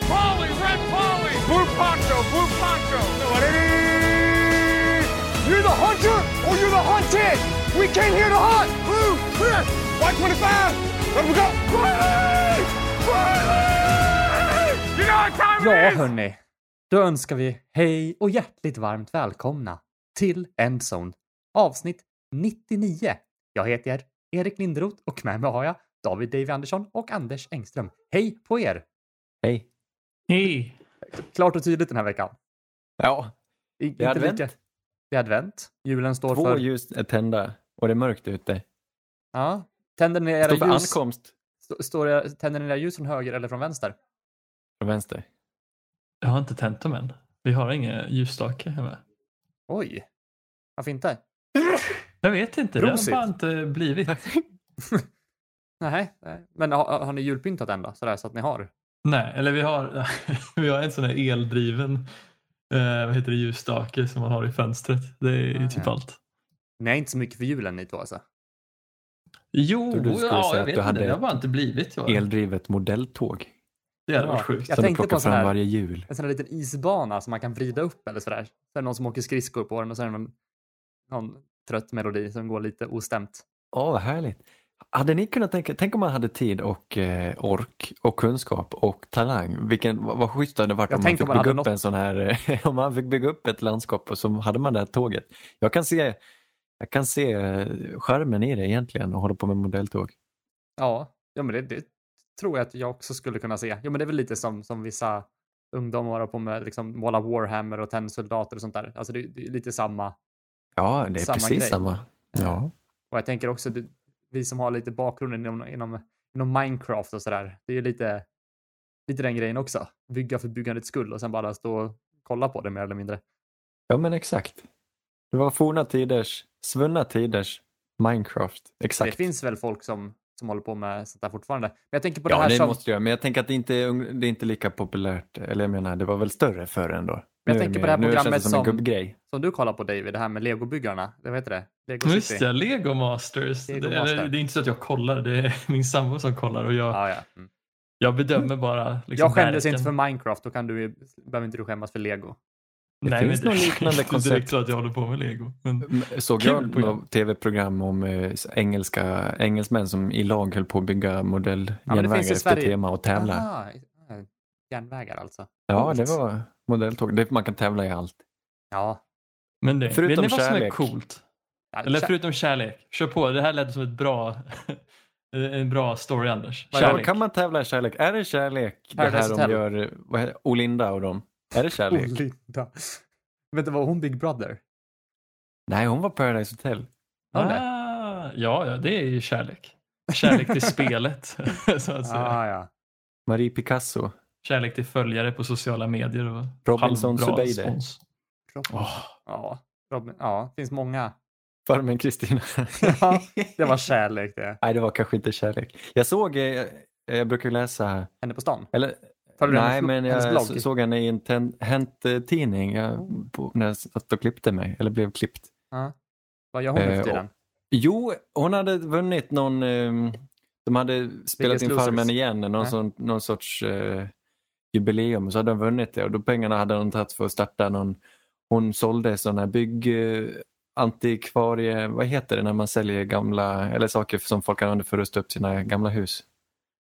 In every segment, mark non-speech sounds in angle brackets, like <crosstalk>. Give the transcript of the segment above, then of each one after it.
Red Polly, Red Polly, Blue Poncho, Blue Poncho. You're the hunter or you're the hunted. We came here to hunt. Blue, clear. White 25. Let we go. Riley! Riley! You know what time Ja, it is? hörni. Då önskar vi hej och hjärtligt varmt välkomna till Endzone, avsnitt 99. Jag heter Erik Linderoth och med mig har jag David Davy Andersson och Anders Engström. Hej på er! Hej. Hej! Klart och tydligt den här veckan. Ja, I- Det är inte advent. lika- Det är advent. Julen står två för... ljus är tända och det är mörkt ute. Ja. Tänder ni Det era står ljus... ankomst Stå- Står era... Tänder ni era ljus från höger eller från vänster? från vänster. Jag har inte tänt dem än. Vi har ingen ljusstake hemma. Oj. Varför inte? Jag vet inte, Prosit. det har bara inte blivit. <laughs> Nej, nej. Men har, har ni julpyntat än då? Sådär så att ni har? Nej, eller vi har, <laughs> vi har en sån här eldriven eh, vad heter det, ljusstake som man har i fönstret. Det är ju Ah, typ ja. allt. Är inte så mycket för julen ni två alltså? Jo, du skulle ja, säga jag vet du inte. hade Det har bara inte blivit. jag. Eldrivet modelltåg Det hade Ja, varit sjukt. jag som du tänkte på sån här- varje jul. En sån här liten isbana som man kan vrida upp eller sådär. Så är det någon som åker skridskor på den och så är det någon, någon trött melodi som går lite ostämt. Åh, vad härligt. Hade ni kunnat tänka, tänk om man hade tid och eh, ork och kunskap och talang. Vilken, vad, vad schysst det hade varit Jag om man fick man bygga upp något- en sån här, eh, <laughs> om man fick bygga upp ett landskap och så hade man det här tåget. Jag kan se, jag kan se eh, charmen i det egentligen och hålla på med modelltåg. Ja, ja men det, det tror jag att jag också skulle kunna se. Jo men det är väl lite som, som vissa ungdomar håller på med, liksom måla Warhammer och tennsoldater och sånt där. Alltså det, det är lite samma. Ja, det är Samma precis grej. samma. Ja. Och jag tänker också, det, vi som har lite bakgrund inom, inom, inom Minecraft och sådär. Det är ju lite, lite den grejen också. Bygga för byggandets skull och sen bara stå och kolla på det mer eller mindre. ja, men exakt. Det var forna tiders, svunna tiders Minecraft. Exakt. Det finns väl folk som, som håller på med sånt där fortfarande. Men jag tänker på det Ja, här det som... måste jag. Men jag tänker att det inte är, det är inte lika populärt. Eller jag menar, det var väl större förr ändå. jag Nu tänker på mer- det här känns programmet det som en som-. Som du kollar på David, det här med legobyggarna. Det vad heter det? Lego Just City. det, Lego Masters. Lego det, Master. Det är inte så att jag kollar, det är <laughs> min sambo som kollar och jag, Ja, ja. Mm. jag bedömer bara. Liksom, Jag skämdes inte för Minecraft, då kan du, behöver inte du skämmas för lego. Det Nej, finns men något liknande <laughs> det är inte koncept. direkt så att jag håller på med Lego. Men, Såg jag något tv-program om eh, engelska engelsmän som i lag höll på att bygga det modelljärnvägar finns i efter Sverige. tema och tävla. Aha, ja, järnvägar alltså. Ja, Coolt. det var modelltåg. Det, man kan tävla i allt. Ja. men det, Förutom vet ni vad som är kärlek. coolt? ja Eller förutom kärlek. Kör på, det här lät som ett bra, <laughs> en bra story Anders. Vad- Ja, Kärlek. kan man tävla i kärlek? Är det kärlek det här de Hotel. gör, vad heter, Olinda och dem? Är det kärlek? Linda. Vet du vad hon Big Brother? Nej, hon var Paradise Hotel. Ja, det. Ah, ja, ja, det är ju kärlek. Kärlek till <laughs> spelet, <laughs> så att säga. Ah, ja. Marie Picasso. Kärlek till följare på sociala medier och Robinson Zubayde. spons. Åh, Ja, Robin, ja, det finns många. Farmen Kristina. <laughs> Ja, det var kärlek det. Nej, det var kanske inte kärlek. Jag såg, eh, jag brukar läsa, Henne på stan. eller Följer du nej, men jag blogg? såg henne i en ten- Hänt-tidning på- när jag satt och klippte mig, eller blev klippt. Ja. Vad gör hon nu Eh, tiden? Jo, hon hade vunnit någon, eh, de hade spelat in. Farmen igen, någon, sån, någon sorts eh, jubileum, så hade de vunnit det och då pengarna hade de tagit för att starta någon, hon sålde sådana här bygg, eh, antikvarie, vad heter det när man säljer gamla, eller saker som folk använder för att rusta upp sina gamla hus.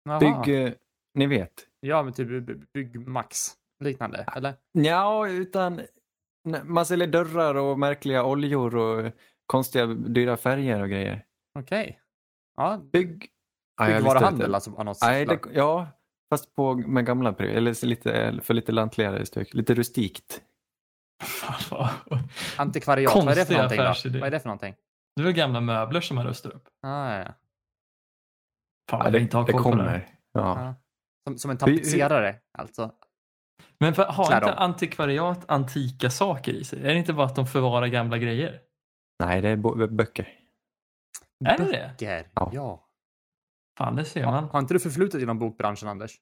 Jaha. Bygg, eh, ni vet. Ja, men typ by- Byggmax liknande, eller? Ja, utan man säljer dörrar och märkliga oljor och konstiga dyra färger och grejer. Okej. Ja, Bygg... Ja, listar byggvaruhandel ut alltså av något det. Ja, fast på, med gamla prylar, eller lite, för lite lantligare styck, lite rustikt. <laughs> Antikvariat, vad är det för någonting då? Vad är det för någonting? Det är väl gamla möbler som man rustar upp? Ah, ja, ja. Fan, Ja, det, inte ha det koll på det. kommer. Ja. Som, som en tapetserare, alltså. Men för, har Klär inte antikvariat antika saker i sig? Är det inte bara att de förvarar gamla grejer? Nej, det är bo- böcker. Är det det? Böcker. Ja. Ja. Fan, det ser Har, man. har inte du förflutet inom bokbranschen, Anders?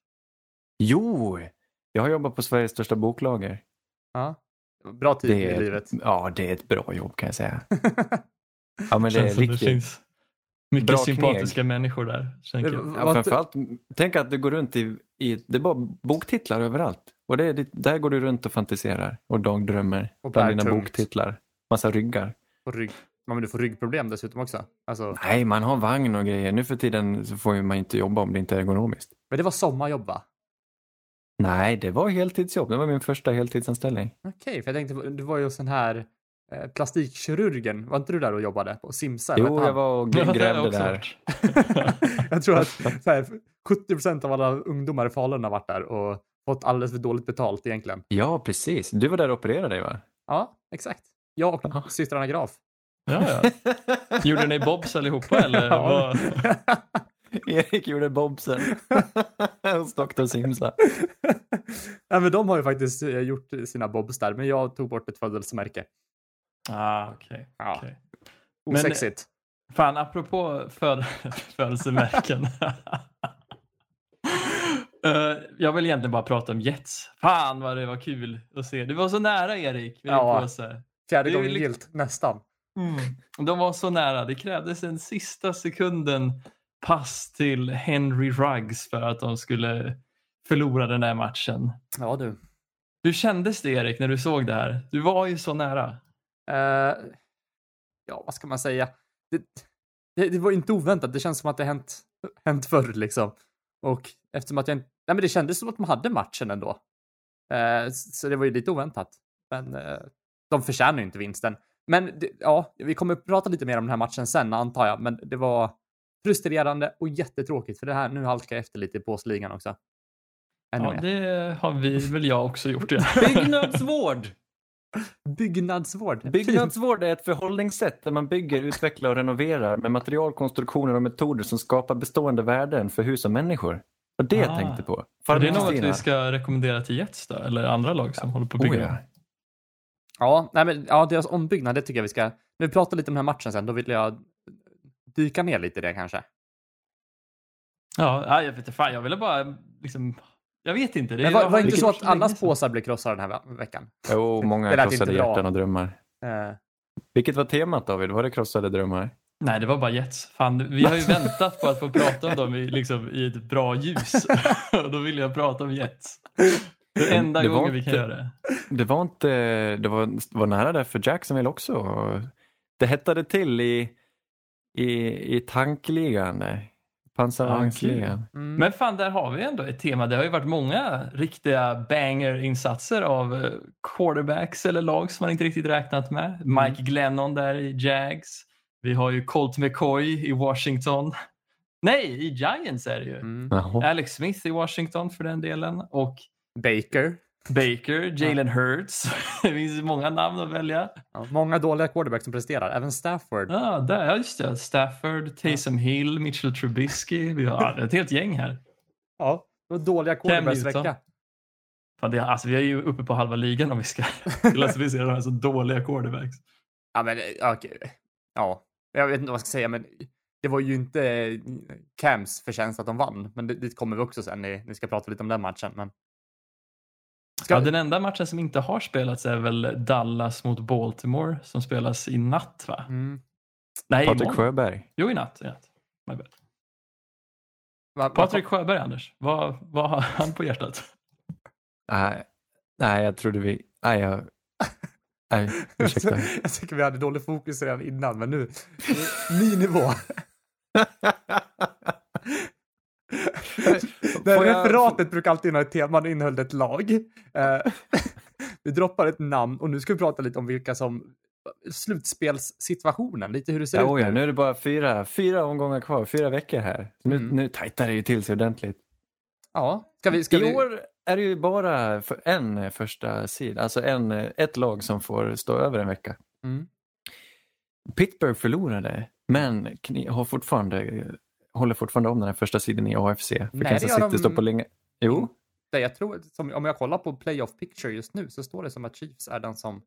Jo, jag har jobbat på Sveriges största boklager. Ja. Bra tid Det i livet. ja, det är ett bra jobb kan jag säga. <laughs> Ja, men det är Känns som det riktigt. Mycket Bra sympatiska människor där. tänker jag. Det- Ja, framförallt, tänk att du går runt i, i, det är bara boktitlar överallt. Och det är, där går du runt och fantiserar och dagdrömmer Och bland dina tungt. boktitlar. Massa ryggar. På rygg. Ja, men du får ryggproblem dessutom också. Alltså, Nej, man har vagn och grejer. Nu för tiden så får man inte jobba om det inte är ergonomiskt. men det var sommarjobb va? Nej, det var heltidsjobb. Det var min första heltidsanställning. Okej, för jag tänkte, du var ju hos den här eh, plastikkirurgen. Var inte du där och jobbade på Simsa? Jo, jag var och grävde <laughs> där. <laughs> jag tror att så här, <laughs> 70% av alla ungdomar i Falun har varit där och fått alldeles för dåligt betalt egentligen. Ja, precis. Du var där och opererade dig va? Ja, exakt. Jag och systrarna Graf. Ja, ja. Gjorde ni bobs allihopa eller? Ja. Erik gjorde bobsen hos Dr. Simsa. ja, men de har ju faktiskt eh, gjort sina bobs där, men jag tog bort ett födelsemärke. Ah, okej. Ja. okej. Men- Osexigt. Fan, apropå föd <laughs> födelsemärken. <laughs> Eh, jag vill egentligen bara prata om Jets. Fan vad det var kul att se. Du var så nära Erik. Ja. Fjärde gången liksom- gilt, nästan. De var så nära. Det krävdes en sista sekunden pass till Henry Ruggs för att de skulle förlora den där matchen. Ja du. Hur kändes det Erik när du såg det här? Du var ju så nära. Eh, ja, vad ska man säga? Det, det, det var inte oväntat. Det känns som att det hänt, hänt förr liksom. Och eftersom att jag inte... Nej, men det kändes som att de hade matchen ändå. Eh, så det var ju lite oväntat. Men eh, de förtjänar ju inte vinsten. Men det, ja, vi kommer att prata lite mer om den här matchen sen antar jag. Men det var frustrerande och jättetråkigt för det här, nu halkar jag efter lite i påsligan också. Ännu Ja, mer. det har vi väl jag också gjort. Ja. Byggnadsvård! Byggnadsvård. Byggnadsvård är ett förhållningssätt där man bygger, utvecklar och renoverar med material, konstruktioner och metoder som skapar bestående värden för hus och människor. Och det jag Ah. tänkte på. Är Farbror det något vi ska rekommendera till Jets då? Eller andra lag som håller på att Oh, bygga? ja. Ja, nej men, ja, deras ombyggnad, det tycker jag vi ska... När vi pratar lite om den här matchen sen, då vill jag dyka ner lite i det kanske. Ja, ja, jag vet inte. Fan, jag ville bara liksom... Jag vet inte. Det Men var, var det inte så är att allas påsar blev krossade den här ve- veckan? Jo, <laughs> många inte krossade hjärtan och drömmar. Eh, Vilket var temat David? Var det krossade drömmar? Nej, det var bara Jets. Fan, vi har ju väntat på att få prata om dem i, liksom, i ett bra ljus. <laughs> Och då vill jag prata om Jets. Det enda Det var gången vi kan inte- göra det. Det var inte, det var, var nära där för Jacksonville också. Det hettade till i, i, i tankligan, pansarvagnsligan. mm. Men fan, där har vi ändå ett tema. Det har ju varit många riktiga banger-insatser av eh, quarterbacks eller lag som man inte riktigt räknat med. Mike Glennon där i Jags. Vi har ju Colt McCoy i Washington. <laughs> Nej, i Giants är det ju. Mm. Alex Smith i Washington för den delen. Och Baker. Baker, Jalen Hurts. <laughs> Det finns många namn att välja. Ja, många dåliga quarterbacks som presterar. Även Stafford. Ja, där, ja, just det. Stafford, Taysom Hill, Mitchell Trubisky. Vi har ett helt gäng här. Ja, det var dåliga quarterbacks vecka. Fan, det, alltså, vi är ju uppe på halva ligan om vi ska <laughs> klassificera de här som dåliga quarterbacks. Ja, men ja, okej. Ja, jag vet inte vad jag ska säga, men det var ju inte Cams förtjänst att de vann. Men det kommer vi också sen. Ni, ni ska prata lite om den matchen. Men... Ska... Ja, den enda matchen som inte har spelats är väl Dallas mot Baltimore som spelas i natt va? Mm. Nej, Patrik imorgon. Sjöberg. Jo, i natt. I natt. My bad. Va- va- Patrik Sjöberg, Anders. Vad, vad har han på hjärtat? Nej, nej, jag trodde vi... Nej, jag... Nej, <laughs> ursäkta. jag tycker vi hade dålig fokus redan innan, men nu... Ny nivå. <laughs> <laughs> Det här jag- referatet brukar alltid ha ett tema, det innehöll ett lag. Eh, <laughs> vi droppar ett namn och nu ska vi prata lite om vilka som... Slutspelssituationen, lite hur det ser Ja, ut oj, ja, nu. nu är det bara fyra, fyra omgångar kvar, fyra veckor här. Nu, Mm. nu tajtar det ju till sig ordentligt. Ja, ska vi... Ska I vi... år är det ju bara för en första sida, alltså en, ett lag som får stå över en vecka. Mm. Pittsburgh förlorade, men har fortfarande, håller fortfarande om den här första sidan i AFC. För Nej, Kansas City de- står på länge. Jo, Det jag tror, som, om jag kollar på playoff picture just nu så står det som att Chiefs är den som...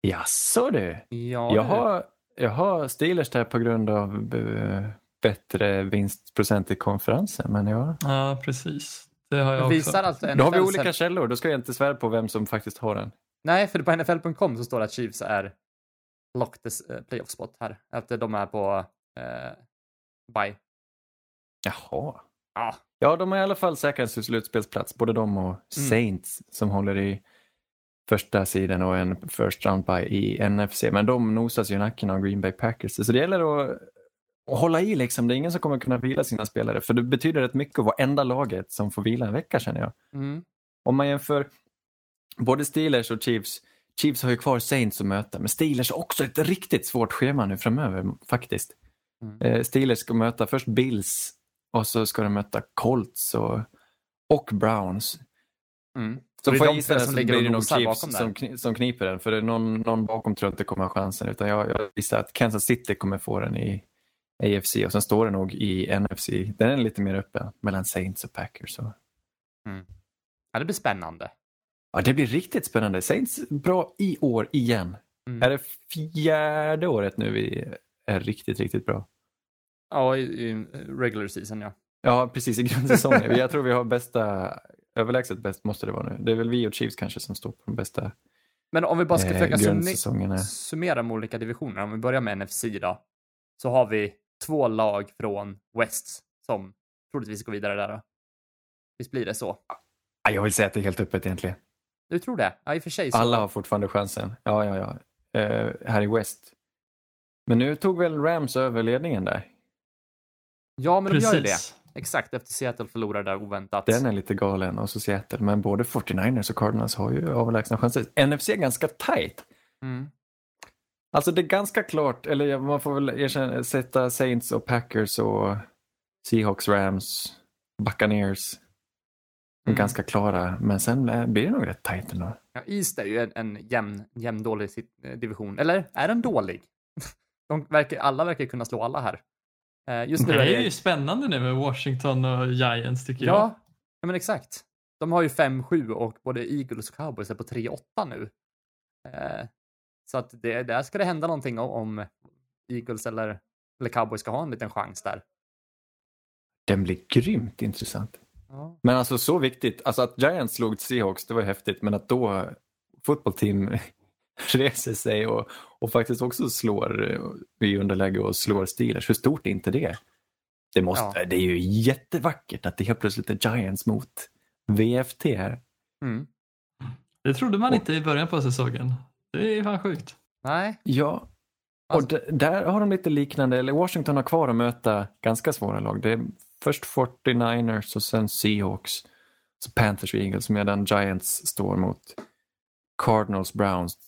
jaså du. Ja, Jag du. har, jag har Steelers där på grund av eh, bättre vinstprocent i konferensen, men ja. Ja, precis. Det har jag Det också. visar alltså Då har vi olika källor, då ska jag inte svära på vem som faktiskt har den. Nej, för på NFL.com så står det att Chiefs är locked this, eh, playoff spot här. Att de är på eh, bye. Jaha. Ja, Ja, de har i alla fall säkrat sin slutspelsplats, både de och Saints som håller i första sidan och en first round by i NFC. Men de nosas ju i nacken av Green Bay Packers. Så det gäller att, att hålla i liksom. Det är ingen som kommer kunna vila sina spelare. För det betyder rätt mycket att vara enda laget som får vila en vecka känner jag. mm. Om man jämför både Steelers och Chiefs. Chiefs har ju kvar Saints att möta, men Steelers har också ett riktigt svårt schema nu framöver faktiskt. Mm. Eh, Steelers ska möta först Bills och så ska de möta Colts och, och Browns. Mm. Så får jag gissa det som ligger det och nog Chiefs som, som kniper den. För någon, någon bakom tror jag inte kommer ha chansen. Utan jag, jag gissar att Kansas City kommer få den i AFC och sen står det nog i NFC. Den är lite mer öppen mellan Saints och Packers. Så. Ja, det blir spännande. Ja, det blir riktigt spännande. Saints bra i år igen. Mm. Är det fjärde året nu vi är riktigt, riktigt bra? Ja, i, i regular season ja. Ja, precis i grundsäsongen. jag tror vi har bästa, överlägset bäst måste det vara nu. Det är väl vi och Chiefs kanske som står på de bästa Men om vi bara ska eh, försöka summera de olika divisionerna. Om vi börjar med NFC då. Så har vi två lag från West som troligtvis går vidare där då. Visst blir det så? Ja, Jag vill säga att det är helt öppet egentligen. Du tror det? Ja, i och för sig så. Alla har fortfarande chansen. Ja, ja, ja. Eh, här i West. Men nu tog väl Rams över ledningen där. Ja, men de gör ju det. Precis. Exakt, efter Seattle förlorade där oväntat. Den är lite galen och så Seattle. Men både 49ers och Cardinals har ju överlägsna chanser. NFC är ganska tight. Mm. Alltså det är ganska klart, eller man får väl erkänna, sätta Saints och Packers och Seahawks, Rams, Buccaneers. Mm. Ganska klara, men sen eh, blir det nog rätt tajt ändå. Ja, East är ju en, en jämn, jämn dålig eh, division. Eller är den dålig? <laughs> De verkar, alla verkar kunna slå alla här. Eh, Just nu Det är är det... ju spännande nu med Washington och Giants tycker jag. Ja, ja, men exakt. De har ju 5-7 och både Eagles och Cowboys är på 3-8 nu. Eh, så att det, där ska det hända någonting om, om Eagles eller, eller Cowboys ska ha en liten chans där. Den blir grymt intressant. Ja. Men alltså så viktigt, alltså att Giants slog Seahawks, det var häftigt, men att då fotbollsteam <laughs> reser sig och, och faktiskt också slår eh, i underläge och slår Steelers, hur stort är inte det? Det, måste, Ja. det är ju jättevackert att det helt plötsligt är Giants mot VFT här. Mm. Det trodde man Och- inte i början på säsongen. Det är fan sjukt. Nej, Ja, och Alltså- d- där har de lite liknande, eller Washington har kvar att möta ganska svåra lag. Det är först 49ers och sen Seahawks, så Panthers och Eagles medan Giants står mot Cardinals, Browns,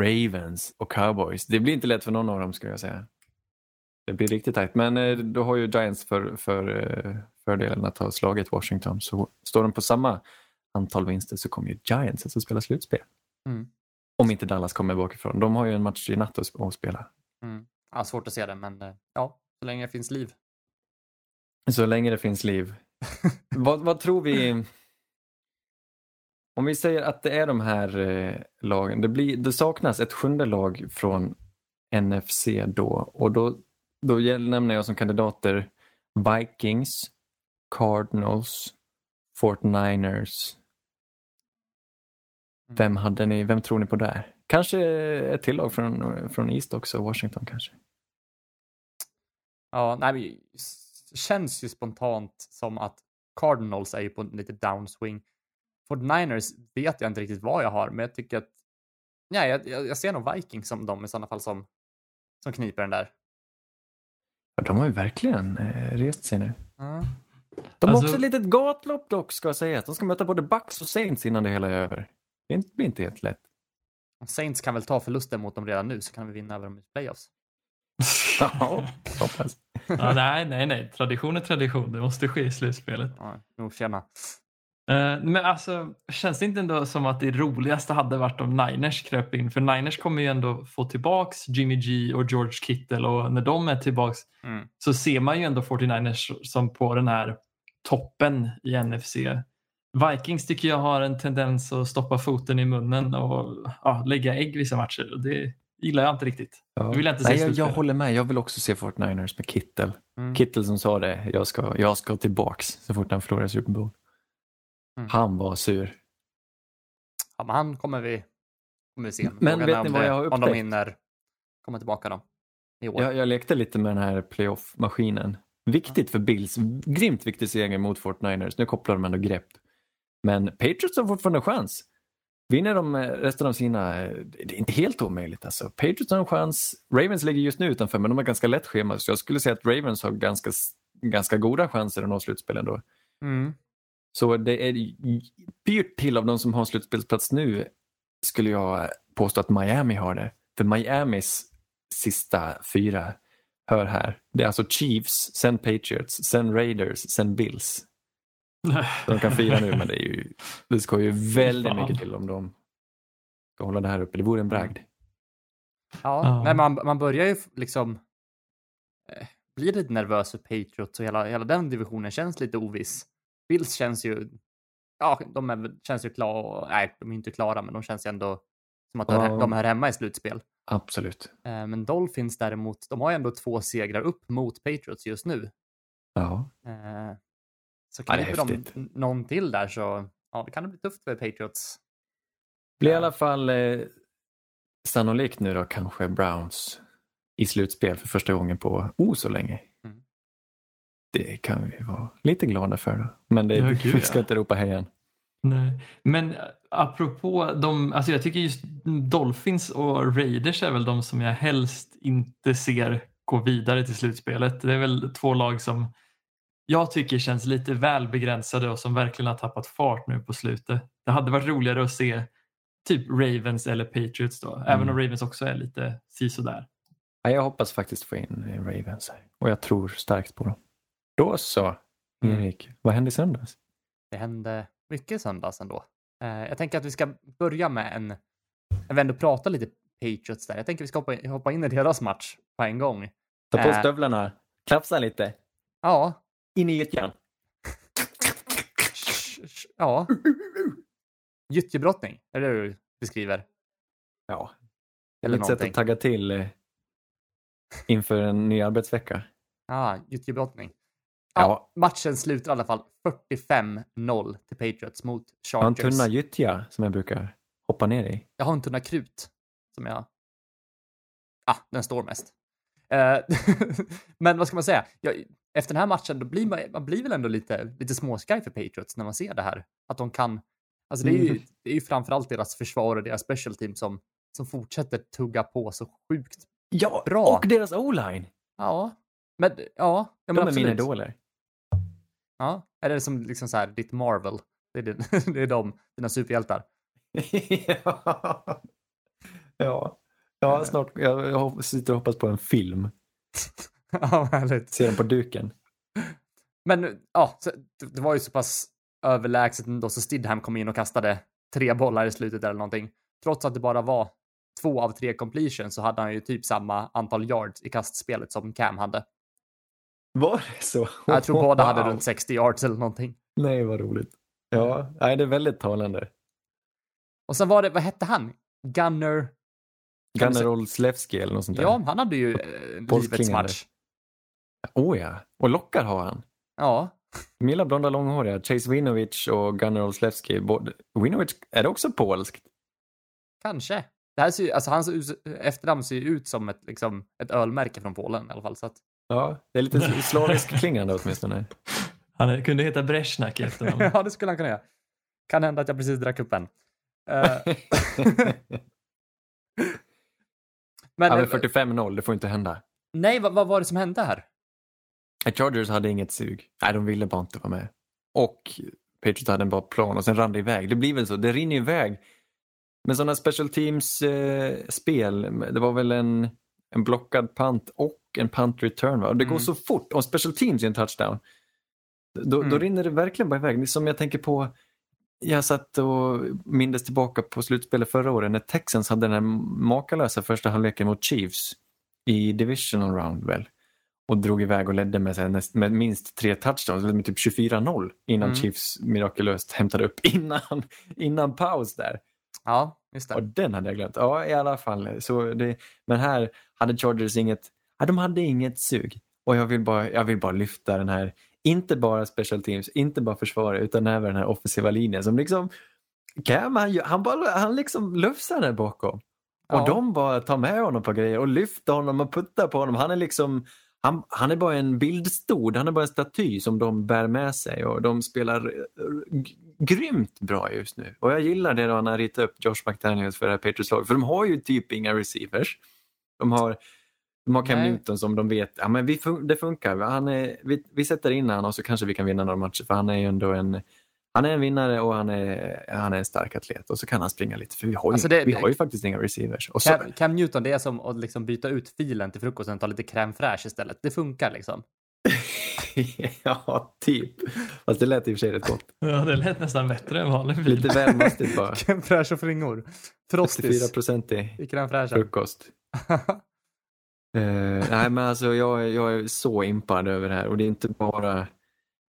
Ravens och Cowboys. Det blir inte lätt för någon av dem skulle jag säga. Det blir riktigt tajt, men eh, då har ju Giants för, för, eh, fördelen att ha slagit Washington. Så står de på samma antal vinster så kommer ju Giants att spela slutspel. Mm. Om inte Dallas kommer bakifrån. De har ju en match i natt att spela. mm. ja, svårt att se det, men eh, ja, så länge det finns liv. Så länge det finns liv. <laughs> vad, vad tror vi? Om vi säger att det är de här eh, lagen. Det, blir, det saknas ett sjunde lag från NFC då. Och då, då nämner jag som kandidater Vikings, Cardinals, 49ers. Mm. Vem, hade ni, vem tror ni på där? Kanske ett till lag från, från East också, Washington kanske. Ja, nej, men det känns ju spontant som att Cardinals är ju på en lite downswing. 49ers vet jag inte riktigt vad jag har, men jag tycker att nej, jag, jag jag ser nog Vikings som de i sådana fall som, som kniper den där. Ja, de har ju verkligen eh, rest sig nu. Ja. De har Alltså- också ett litet gatlopp dock ska jag säga. De ska möta både Bucks och Saints innan det hela är över. Det blir inte helt lätt. Saints kan väl ta förlusten mot dem redan nu så kan vi vinna över dem i playoffs. <laughs> Ja, hoppas. Ja, nej, nej, nej. Tradition är tradition. Det måste ske i slutspelet. Ja, nog tjena. Eh, Men alltså, känns det inte ändå som att det roligaste hade varit om Niners kröp in? För Niners kommer ju ändå få tillbaks Jimmy G och George Kittle och när de är tillbaks Mm. så ser man ju ändå 49ers som på den här toppen i NFC. Vikings tycker jag har en tendens att stoppa foten i munnen och ja, lägga ägg vissa matcher. Och det gillar jag inte riktigt. Ja. Vill jag inte se Nej, jag, jag håller med. Jag vill också se 49ers med Kittel. Mm. Kittel som sa det, jag ska, jag ska tillbaks så fort han förlorar Super Bowl. Mm. Han var sur. Ja, men han kommer vi, kommer vi se. Men Frågan vet ni vad det- jag har Om de upptäckt? hinner komma tillbaka då. i år. Jag, jag lekte lite med den här playoff-maskinen. Viktigt för Bills. Grymt viktig seger mot Fort Niners. Nu kopplar de ändå grepp. Men Patriots har fortfarande chans. Vinner de eh, resten av sina, eh, det är inte helt omöjligt alltså. Patriots har en chans. Ravens ligger just nu utanför men de har ganska lätt schema så jag skulle säga att Ravens har ganska, ganska goda chanser att nå slutspel ändå. Mm. Så det är pyrt till av de som har slutspelsplats nu skulle jag påstå att Miami har det. För Miamis sista fyra, hör här, det är alltså Chiefs, sen Patriots, sen Raiders, sen Bills. <laughs> De kan fira nu men det, är ju, det ska ju väldigt Fan. mycket till om de ska hålla det här uppe. Det vore en bragd. Ja. Nej, man, man börjar ju liksom eh, bli lite nervös för Patriots och hela, hela den divisionen känns lite oviss. Bills känns ju, ja, de är, känns ju klara, nej, de är inte klara, men de känns ju ändå som att de, Ja. de hör hemma i slutspel. Absolut. Eh, men Dolphins däremot, de har ju ändå två segrar upp mot Patriots just nu. Ja. Eh, så Ja, är kniper de någon till där så ja, det kan det bli tufft för Patriots. Blir i alla fall eh, sannolikt nu då kanske Browns i slutspel för första gången på oh så länge. Mm. Det kan vi vara lite glada för då. Men det, Ja, gud, vi ska ja. inte ropa hejan. Nej. Men eh, apropå de, alltså jag tycker just Dolphins och Raiders är väl de som jag helst inte ser gå vidare till slutspelet. Det är väl två lag som jag tycker känns lite väl begränsade och som verkligen har tappat fart nu på slutet. Det hade varit roligare att se typ Ravens eller Patriots då, även om Ravens också är lite sisådär. Ja, jag hoppas faktiskt få in Ravens här. Och jag tror starkt på dem. Då så, Mm. Erik. Vad hände i söndags? Det hände mycket i söndags ändå. Eh, jag tänker att vi ska börja med en, jag vill ändå prata lite Patriots där. Jag tänker att vi ska hoppa in, hoppa in i deras match på en gång. Ta på Äh. stövlarna, klapsa lite, Ja, in i gyttjan. ja. Gyttjebrottning, är det du beskriver? Ja, Eller ett sätt att tagga till eh, inför en ny arbetsvecka. Ja, gyttjebrottning. Ja, matchen slutar i alla fall 45-0 till Patriots mot Jag har en Chargers. tunna gyttja som jag brukar hoppa ner i. Jag har en tunna krut som jag... Ah, den står mest. Eh, <laughs> Men vad ska man säga? Jag, efter den här matchen, då blir man, man blir väl ändå lite, lite småskraj för Patriots när man ser det här. Att de kan... Alltså det är ju, Mm. det är ju framförallt deras försvar och deras special team som, som fortsätter tugga på så sjukt. Ja, Bra. och deras o-line. Ja, men ja. ja men De är absolut. mina idoler. Ja, är det som liksom så här, ditt Marvel? Det är, det, <laughs> det är de, dina superhjältar. <laughs> ja. ja. Ja, snart. Jag jag sitter och hoppas på en film. <laughs> ja, härligt. Ser den på duken. Men ja, så, det, det var ju så pass överlägset ändå så Stidham kom in och kastade tre bollar i slutet eller någonting. Trots att det bara var två av tre completion så hade han ju typ samma antal yards i kastspelet som Cam hade. Var det så? Jag tror båda hade Wow. runt 60 yards eller någonting. Nej, vad roligt. Ja, nej, det är väldigt talande. Och sen var det, vad hette han? Gunner? Se- Olszewski eller något sånt där. Ja, han hade ju eh, livets match. Oh ja, och lockar har han. Ja, De gillar blonda långhåriga. Chase Winovich och Gunnar Olszewski. både- Winovich, är det också polskt? kanske. Det här ser alltså hans efternamn ser ju ut som ett, liksom, ett ölmärke från Polen i alla fall. Så att, Ja, det är lite slavisk klingande åtminstone. Han kunde heta Brezjnak i efternamn. <laughs> ja, det skulle han kunna göra. Kan hända att jag precis drack upp en. Eh, <laughs> men, ja, men eh, 45-0, det får inte hända. nej, vad, vad var det som hände här? Chargers hade inget sug. Nej, de ville bara inte vara med. Och Patriots hade en bra plan och sen rann det iväg. Det blir väl så, det rinner iväg. Men sådana special teams-spel, det var väl en, en blockad punt och en punt return. Va? Och det går Mm. så fort. Om special teams är en touchdown, då, då Mm. rinner det verkligen bara iväg. Det är som jag tänker på, jag satt och mindes tillbaka på slutspelet förra året när Texans hade den här makalösa första halvleken mot Chiefs i divisional round väl och drog iväg och ledde med, här, med minst tre touchdowns, med typ 24-0 innan Mm. Chiefs mirakulöst hämtade upp <laughs> innan, innan paus där. Ja, just det. Och den hade jag glömt. Ja, i alla fall. Så det, men här hade Chargers inget, ja, de hade inget sug. Och jag vill, bara, jag vill bara lyfta den här, inte bara special teams, inte bara försvaret, utan även den här offensiva linjen som liksom, Cam, han, han, bara, han liksom lufsar där bakom. Och Ja. de bara tar med honom på grejer och lyfter honom och puttar på honom. Han är liksom han, han är bara en bildstod, han är bara en staty som de bär med sig och de spelar grymt bra just nu. Och jag gillar det då när han ritar upp Josh McDaniels för det här Patriots-laget, för de har ju typ inga receivers. De har, de har Cam Nej. Newton som de vet, ja men vi det funkar, han är, vi, vi sätter in honom och så kanske vi kan vinna några matcher för han är ju ändå en han är en vinnare och han är, han är en stark atlet och så kan han springa lite för vi har ju, Alltså det- vi har ju faktiskt inga receivers. Och så, Cam, Cam Newton, det är som att liksom byta ut filen till frukosten och ta lite crème fraîche istället. Det funkar liksom. <laughs> ja, typ. Fast det lät i och för sig rätt gott. Ja, det lät nästan bättre än vanlig bil. Lite väl mastigt bara. <laughs> crème fraîche och flingor. 34 Frostis procent i i crème fraîchen. frukost. <laughs> Eh, nej men alltså jag, jag är så impad över det här och det är inte bara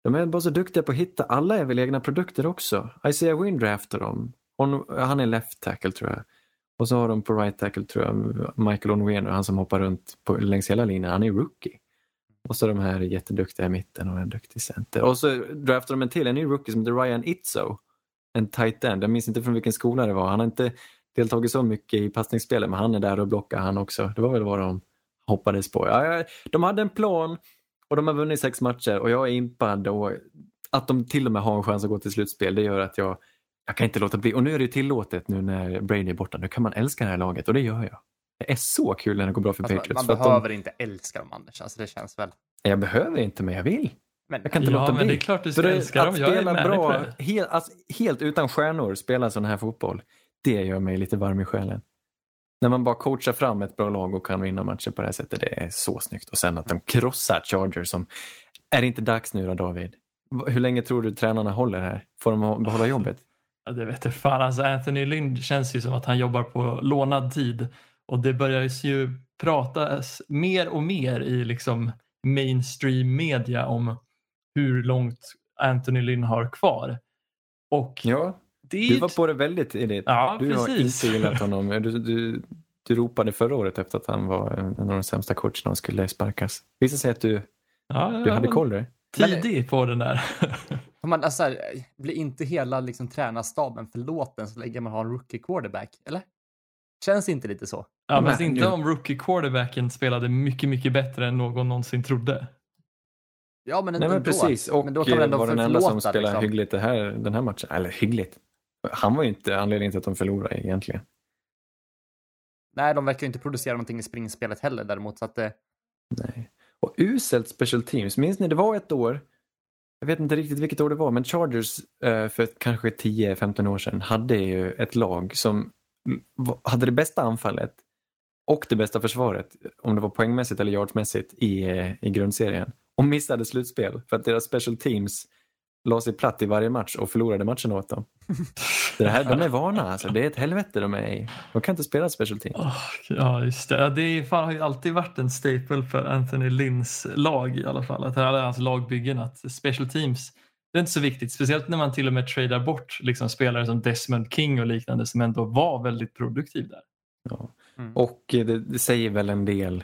de är bara så duktiga på att hitta, alla är väl egna produkter också. Isaiah Wynn draftar dem. Hon, han är left tackle tror jag. Och så har de på right tackle tror jag Michael Onwenu, han som hoppar runt på, längs hela linjen, han är rookie. Och så de här jätteduktiga i mitten och en duktig center. Och så draftar de en till, en ny rookie som heter Ryan Itzo. En tight end, jag minns inte från vilken skola det var. Han har inte deltagit så mycket i passningsspelet men han är där och blockar han också. Det var väl vad de hoppades på. Ja, ja, de hade en plan och de har vunnit sex matcher och jag är impad och att de till och med har en chans att gå till slutspel det gör att jag, jag kan inte låta bli. Och nu är det tillåtet nu när Brady är borta. Nu kan man älska det här laget och det gör jag. Det är så kul när det går bra för Alltså, Patriots. man för att behöver inte älska dem Anders. Alltså, det känns väl. de, jag behöver inte men jag vill. Men, Jag kan inte Ja, låta men bli. det är klart du ska det- älska dem. Att Jag spela bra, helt, alltså, helt utan stjärnor, spela sån här fotboll, det gör mig lite varm i själen. När man bara coachar fram ett bra lag och kan vinna matcher på det här sättet, det är så snyggt. Och sen att de krossar Chargers som, är det inte dags nu då David? Hur länge tror du tränarna håller här? Får de behålla jobbet? Ja, det vet jag fan. Alltså Anthony Lynn känns ju som att han jobbar på lånad tid och det börjar ju pratas mer och mer i liksom mainstream media om hur långt Anthony Lynn har kvar. Och Ja, det är du var på det väldigt Edith. Ja, du har precis. inte gillat honom. Du, du, du ropade förra året efter att han var en av de sämsta coacherna och skulle sparkas. Visade sig att du, ja, du hade koll där. tidig på den där. <laughs> Man, alltså, här, blir inte hela liksom, tränarstaben förlåten så länge man har en rookie quarterback? Eller? Känns inte lite så? Ja, men inte nu- om rookie quarterbacken spelade mycket, mycket bättre än någon någonsin trodde. Ja, men Nej ändå. men precis, och men då kan man ändå var den enda som spelade liksom. hyggligt det här, den här matchen. Eller hyggligt. Han var ju inte anledningen till att de förlorade egentligen. Nej, de verkar ju inte producera någonting i springspelet heller däremot. Så att, eh, Nej. Och uselt special teams. Minns ni, det var ett år, jag vet inte riktigt vilket år det var, men Chargers eh, för kanske 10-15 år sedan hade ju ett lag som hade det bästa anfallet och det bästa försvaret, om det var poängmässigt eller yardsmässigt i, i grundserien. Och missade slutspel för att deras special teams la sig platt i varje match och förlorade matchen åt dem. <laughs> Det här, de är vana alltså, det är ett helvete de är i. De kan inte spela special teams. Åh, ja, just det. Det är, fan, har ju alltid varit en staple för Anthony Lynns lag i alla fall. Att alla hans lagbyggen, att special teams, det är inte så viktigt. Speciellt när man till och med tradar bort liksom, spelare som Desmond King och liknande som ändå var väldigt produktiv där. Ja. Mm. Och det, det säger väl en del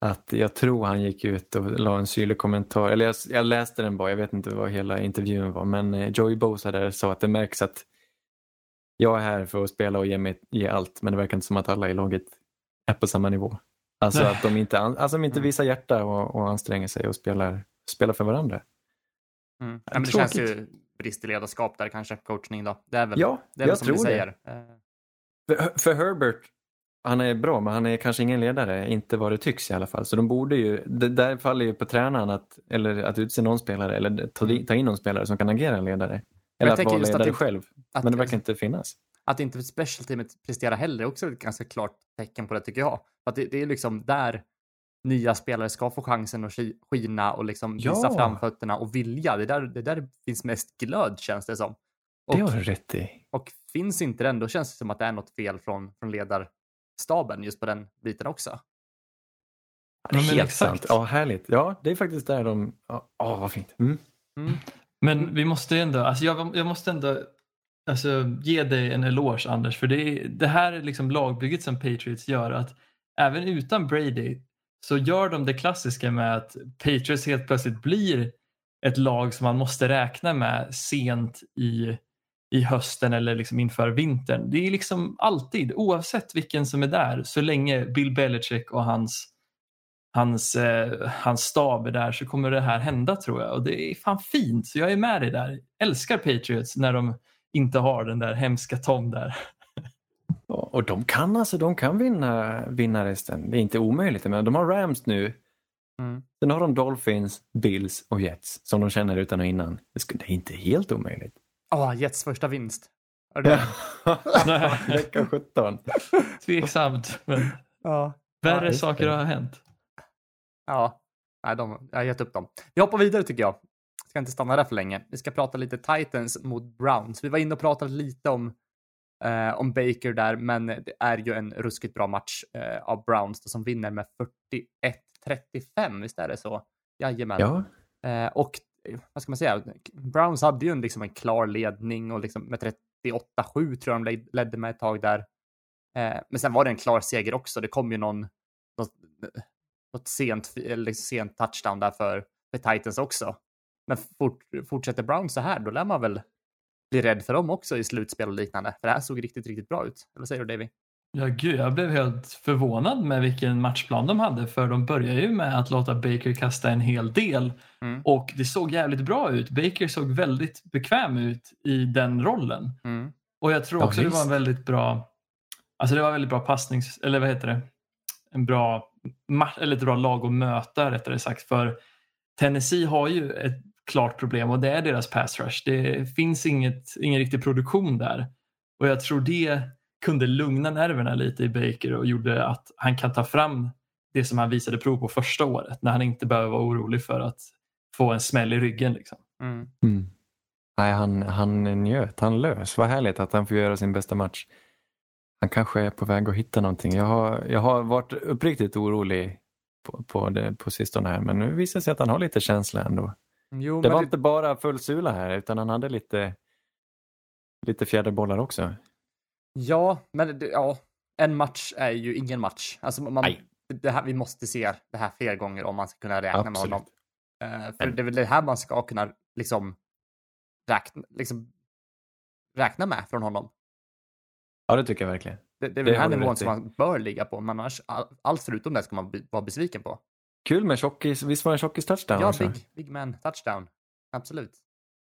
att jag tror han gick ut och la en syrlig kommentar, eller jag, jag läste den bara, jag vet inte vad hela intervjun var, men eh, Joey Bosa där sa att det märks att jag är här för att spela och ge, mig, ge allt, men det verkar inte som att alla i laget är på samma nivå. Alltså Nej. att de inte, alltså de inte Mm. visar hjärta och, och anstränger sig och spelar, spelar för varandra. mm. ja, men det Tråkigt. känns ju brist i ledarskap där kanske, coachning då. Det är väl, Ja, det är väl jag som tror du det. säger. Eh, För, för Herbert, han är bra men han är kanske ingen ledare, inte vad det tycks i alla fall. Så de borde ju, det där faller ju på tränaren att, eller att utse någon spelare eller ta, ta in någon spelare som kan agera en ledare. jag Eller att vara just att ledare det- själv. Att, Men det verkar inte finnas. att inte special teamet presterar heller är också ett ganska klart tecken på det tycker jag. Att det, det är liksom där nya spelare ska få chansen att ski- skina och liksom visa Ja. framfötterna och vilja. Det är där det där finns mest glöd känns det som. Och, Det har du rätt i. och finns inte den, då känns det som att det är något fel från, från ledarstaben just på den biten också. Ja, Helt exakt. sant. Ja, härligt. Ja, det är faktiskt där de... Ja, åh, vad fint. Mm. Mm. Men vi måste ändå, alltså jag, jag måste ändå alltså, ge dig en eloge Anders, för det, är, det här är liksom lagbygget som Patriots gör. att Även utan Brady så gör de det klassiska med att Patriots helt plötsligt blir ett lag som man måste räkna med sent i, i hösten eller liksom inför vintern. Det är liksom alltid, oavsett vilken som är där, så länge Bill Belichick och hans, hans, eh, hans stab är där så kommer det här hända tror jag. Och det är fan fint, så jag är med dig där. Älskar Patriots när de inte har den där hemska Tom där. <laughs> Och de kan alltså, de kan vinna, vinna resten. Det är inte omöjligt, men de har Rams nu. Mm. Sen har de Dolphins, Bills och Jets som de känner utan och innan. Det är inte helt omöjligt. Åh, Jets första vinst. <laughs> Vecka 17. Tveksamt, men Ja. värre just saker det. har hänt. Ja, nej, de, jag har gett upp dem. Vi hoppar vidare tycker jag. Ska inte stanna där för länge. Vi ska prata lite Titans mot Browns. Vi var inne och pratade lite om, eh, om Baker där, men det är ju en ruskigt bra match eh, av Browns då, som vinner med 41-35. Visst är det så? Jajamän. Ja, Eh, och vad ska man säga? Browns hade ju en, liksom en klar ledning och liksom med 38-7 tror jag de ledde med ett tag där. Eh, men sen var det en klar seger också. Det kom ju någon, något, något sent, eller liksom, sent touchdown där för, för Titans också. Men fort, fortsätter Browns så här, då lär man väl bli rädd för dem också i slutspel och liknande. För det här såg riktigt, riktigt bra ut. Eller vad säger du Davy? Ja, gud, jag blev helt förvånad med vilken matchplan de hade för de börjar ju med att låta Baker kasta en hel del Mm. och det såg jävligt bra ut. Baker såg väldigt bekväm ut i den rollen Mm. och jag tror Ja, också det var en väldigt bra Alltså det var väldigt bra passnings, eller vad heter det? En bra, ma- eller ett bra lag att möta rättare sagt för Tennessee har ju ett klart problem och det är deras pass rush. Det finns inget, ingen riktig produktion där och jag tror det kunde lugna nerverna lite i Baker och gjorde att han kan ta fram det som han visade prov på första året när han inte behöver vara orolig för att få en smäll i ryggen. Liksom. Mm. Mm. Nej, han, han njöt, han lös. Vad härligt att han får göra sin bästa match. Han kanske är på väg att hitta någonting. Jag har, jag har varit uppriktigt orolig på, på, det, på sistone här men nu visar det sig att han har lite känsla ändå. Jo, Det var det- inte bara full sula här utan han hade lite, lite fjäderbollar också. Ja, men ja, en match är ju ingen match. Alltså man, Nej. det här, vi måste se det här fler gånger om man ska kunna räkna med Absolut. honom. Eh, för Men- det är väl det här man ska kunna liksom räkna, liksom, räkna med från honom. Ja, det tycker jag verkligen. Det, det är väl den här nivån som man bör ligga på, men annars all, allt förutom det ska man be, vara besviken på. Kul med tjockis, visst var det en tjockis touchdown Ja, också? big, big man touchdown. Absolut.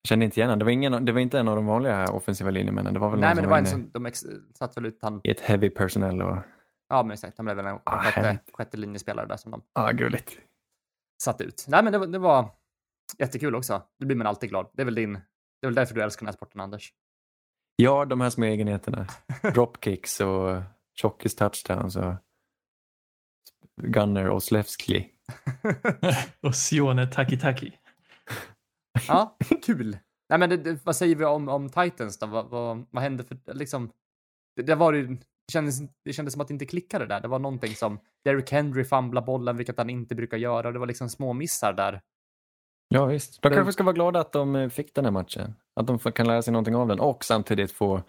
Jag kände inte igen honom. Det var, ingen, det var inte en av de vanliga offensiva linjemännen. Det var väl Nej, någon men det var en som de ex, satt väl ut han. i ett heavy personnel och... Ja, men exakt. Han blev väl en Ah, sjätte, sjätte linjespelare där som de Ja, ah, gulligt. satt ut. Nej, men det, var- det var jättekul också. Det blir man alltid glad. Det är väl din. Det är väl därför du älskar den här sporten, Anders. Ja, de här små egenheterna. <laughs> Dropkicks och tjockis touchdowns och Gunner och Slevski. <laughs> Och Sione Taki Taki. Ja, <laughs> kul. Nej, men det, det, vad säger vi om, om Titans då? Vad, vad, vad hände för, liksom, det, det var ju, det kändes, det kändes som att det inte klickade där. Det var någonting som Derrick Henry famlade bollen, vilket han inte brukar göra. Det var liksom små missar där. Ja, visst. De kanske ska vara glada att de eh, fick den här matchen. Att de kan lära sig någonting av den och samtidigt få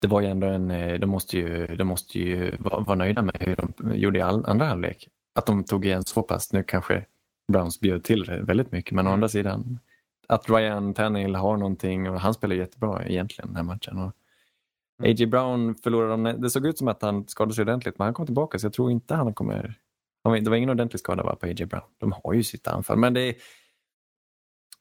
det var ju ändå en, eh, de måste ju, de måste ju vara, nöjda med hur de gjorde i all, andra halvlek. Att de tog igen så pass, nu kanske Browns bjöd till det väldigt mycket, men å Mm. andra sidan att Ryan Tannehill har någonting och han spelar jättebra egentligen den här matchen. Och Mm. A.J. Brown förlorade, de- det såg ut som att han skadade sig ordentligt men han kom tillbaka så jag tror inte han kommer, det var ingen ordentlig skada va, på A.J. Brown. De har ju sitt anfall men det är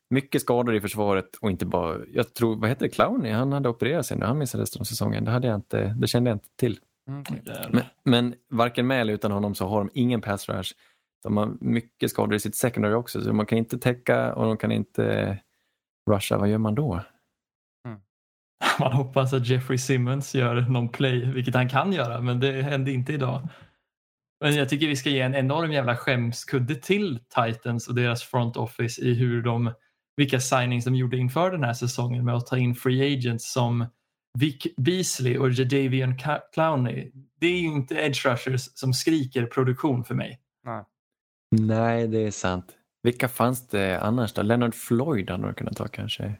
mycket skador i försvaret och inte bara, jag tror, vad heter det, Clowney, han hade opererat sig nu, han missade resten av säsongen. Det, hade jag inte, det kände jag inte till. Mm. Men, men varken med eller utan honom så har de ingen pass rush. De har mycket skador i sitt secondary också så man kan inte täcka och de kan inte rusha. Vad gör man då? <laughs> Man hoppas att Jeffrey Simmons gör någon play, vilket han kan göra, men det hände inte idag. Men jag tycker vi ska ge en enorm jävla skämskudde till Titans och deras front office i hur de, vilka signings de gjorde inför den här säsongen med att ta in free agents som Vic Beasley och Jadavion Ca- Clowney. Det är ju inte edge rushers som skriker produktion för mig. Nej. Nej, det är sant. Vilka fanns det annars då? Leonard Floyd hade de kunnat ta kanske.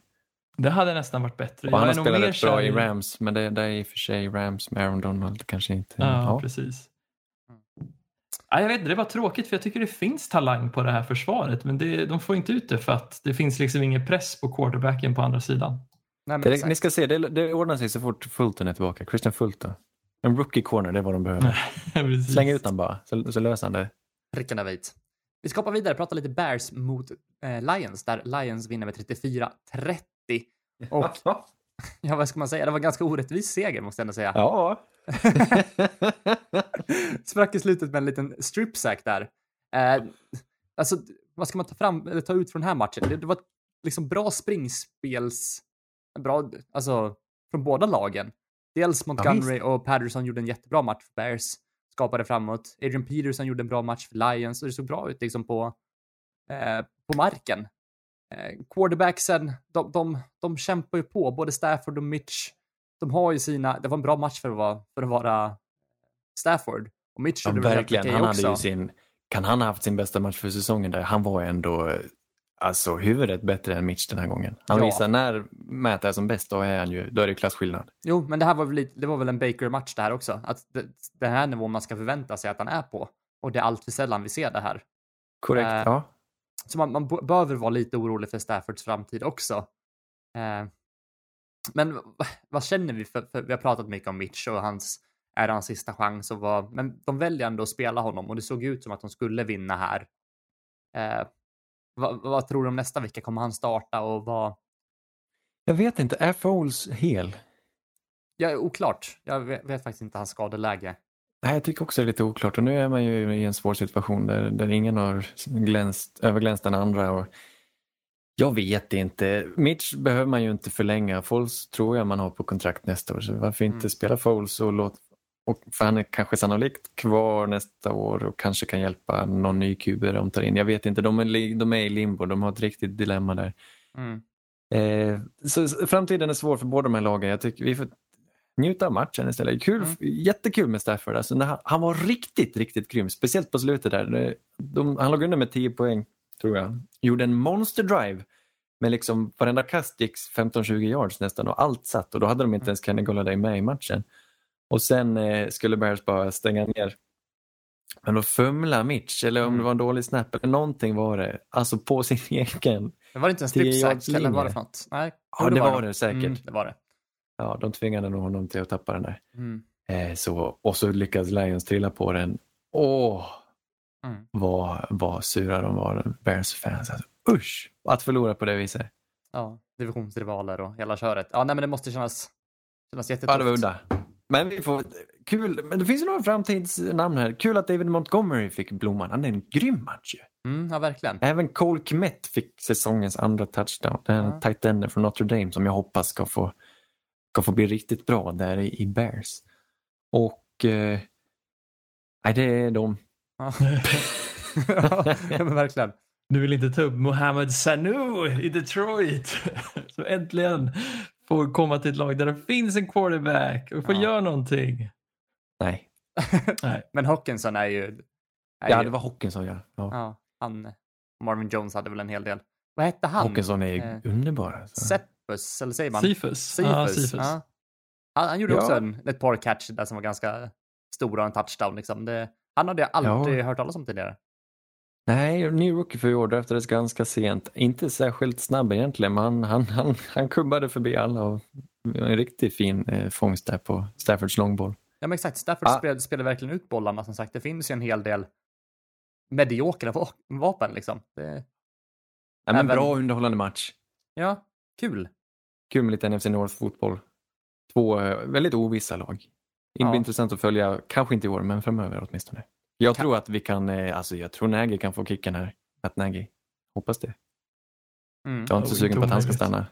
Det hade nästan varit bättre. Och han har spelat rätt bra i Rams, men det, det är i och för sig Rams med Aaron Donald kanske inte. Ja, precis. Ja, jag vet inte, det var tråkigt för jag tycker det finns talang på det här försvaret men det, de får inte ut det för att det finns liksom ingen press på quarterbacken på andra sidan. Nej, men Det, ni ska se, det, det ordnar sig så fort Fulton är tillbaka. Christian Fulton. En rookie corner, det är vad de behöver. <laughs> Släng ut han bara, så, så löser han det. pricken över hit. Vi ska hoppa vidare och prata lite Bears mot eh, Lions, där Lions vinner med 34-30. Och <laughs> ja, vad ska man säga? Det var en ganska orättvis seger måste jag ändå säga. Ja. <laughs> Sprack i slutet med en liten strip sack där. Eh, alltså, vad ska man ta fram eller ta ut från den här matchen? Det, det var liksom bra springspels, bra, alltså från båda lagen. Dels Montgomery och Patterson gjorde en jättebra match för Bears, skapade framåt. Adrian Peterson gjorde en bra match för Lions och det såg bra ut liksom på, eh, på marken. Eh, quarterbacksen, de, de, de kämpar ju på, både Stafford och Mitch. De har ju sina, det var en bra match för att vara, för att vara Stafford. Och Mitch Ja, verkligen. Han hade också. ju sin, kan han ha haft sin bästa match för säsongen där? Han var ändå eh, alltså, huvudet bättre än Mitch den här gången. Han Ja. visar när Matt är som bäst, då är, han ju, då är det klasskillnad. Jo, men det här var väl, lite, det var väl en Baker-match det här också. Att det, det här är nivån man ska förvänta sig att han är på. Och det är allt för sällan vi ser det här. Korrekt, Eh, ja. Så man, man behöver vara lite orolig för Staffords framtid också. Eh, men vad känner vi? För, för vi har pratat mycket om Mitch och hans, är hans sista chans och vad, men de väljer ändå att spela honom och det såg ut som att de skulle vinna här. Eh, vad, vad tror du om nästa vecka? Kommer han starta och vad? Jag vet inte, är Foles hel? Ja, oklart. Jag vet, vet faktiskt inte hans skadeläge. Nej, jag tycker också det är lite oklart och nu är man ju i en svår situation där, där ingen har glänst, överglänst den andra. Och jag vet inte. Mitch behöver man ju inte förlänga. Foles tror jag man har på kontrakt nästa år så varför inte Mm. spela Foles och låt och för han är kanske sannolikt kvar nästa år och kanske kan hjälpa någon ny QB de tar in. Jag vet inte, de är, de är i limbo, de har ett riktigt dilemma där. Mm. Eh, så så framtiden är svår för båda de här lagen. Jag tycker vi får njuta av matchen istället. Kul, Mm. Jättekul med Stafford. Alltså, han, han var riktigt, riktigt grym. Speciellt på slutet där. De, de, han låg under med 10 poäng, tror jag. Gjorde en monster drive. Men liksom varenda kast gick 15-20 yards nästan och allt satt. Och då hade de inte ens Kenny Golladay med i matchen. Och sen eh, skulle Bears bara stänga ner. Men då fumla Mitch, eller om Mm. det var en dålig snap, eller någonting var det. Alltså på sin <laughs> egen. Men var det inte en 10 stripsack yards eller vad var det för något? Nej. Ja, Jo, det var det säkert. Mm, det var det. Ja, de tvingade nog honom till att tappa den där. Mm. Eh, så, och så lyckades Lions trilla på den. Åh, Mm. vad, vad sura de var, Bears-fans. Alltså, usch, att förlora på det viset. Ja, divisionsrivaler och hela köret. Ja, nej, men det måste kännas, kännas Ja, jättetufft. det var udda. Men vi får, kul, men det finns ju några framtidsnamn här. Kul att David Montgomery fick blomman. Han är en grym match ju. Mm, ja, verkligen. Även Cole Kmet fick säsongens andra touchdown. Det är en Ja. tight end från Notre Dame som jag hoppas ska få, ska få bli riktigt bra där i, Bears. Och eh, nej, det är de. <laughs> Ja. men verkligen. Du vill inte ta upp Mohamed Sanu i Detroit. <laughs> Som äntligen får komma till ett lag där det finns en quarterback och får Ja. göra någonting. Nej, <laughs> Nej. Men Hawkinson är ju... Är ja, ju det var Hawkinson ja. ja. ja, han... Marvin Jones hade väl en hel del. Vad hette han? Hawkinson är ju Eh, underbar. Alltså. Seppus, eller säger man? Sifus. Cephus. Ja, Cephus. Ja. Han, han gjorde Ja. också en, ett par catch där som var ganska stora och en touchdown. Liksom. Det, han hade jag aldrig Ja. hört talas om tidigare. Nej, ny rookie för i år draftades ganska sent. Inte särskilt snabb egentligen, men han, han, han, han kubbade förbi alla och en riktigt fin eh, fångst där på Staffords långboll. Ja, men exakt. Stafford Ah. spelade, spelade verkligen ut bollarna. Som sagt, det finns ju en hel del mediokra va- vapen. Liksom. Det, Ja, men Även- Bra underhållande match. ja, kul. Kul med lite NFC North-fotboll. Två eh, väldigt ovissa lag. Det Ja. intressant att följa, kanske inte i år, men framöver åtminstone. Jag Kan- tror att vi kan, eh, alltså jag tror Nagy kan få kicken här. Att Nagy. Hoppas det. Mm. Jag är inte så Ja, sugen på att han ska stanna.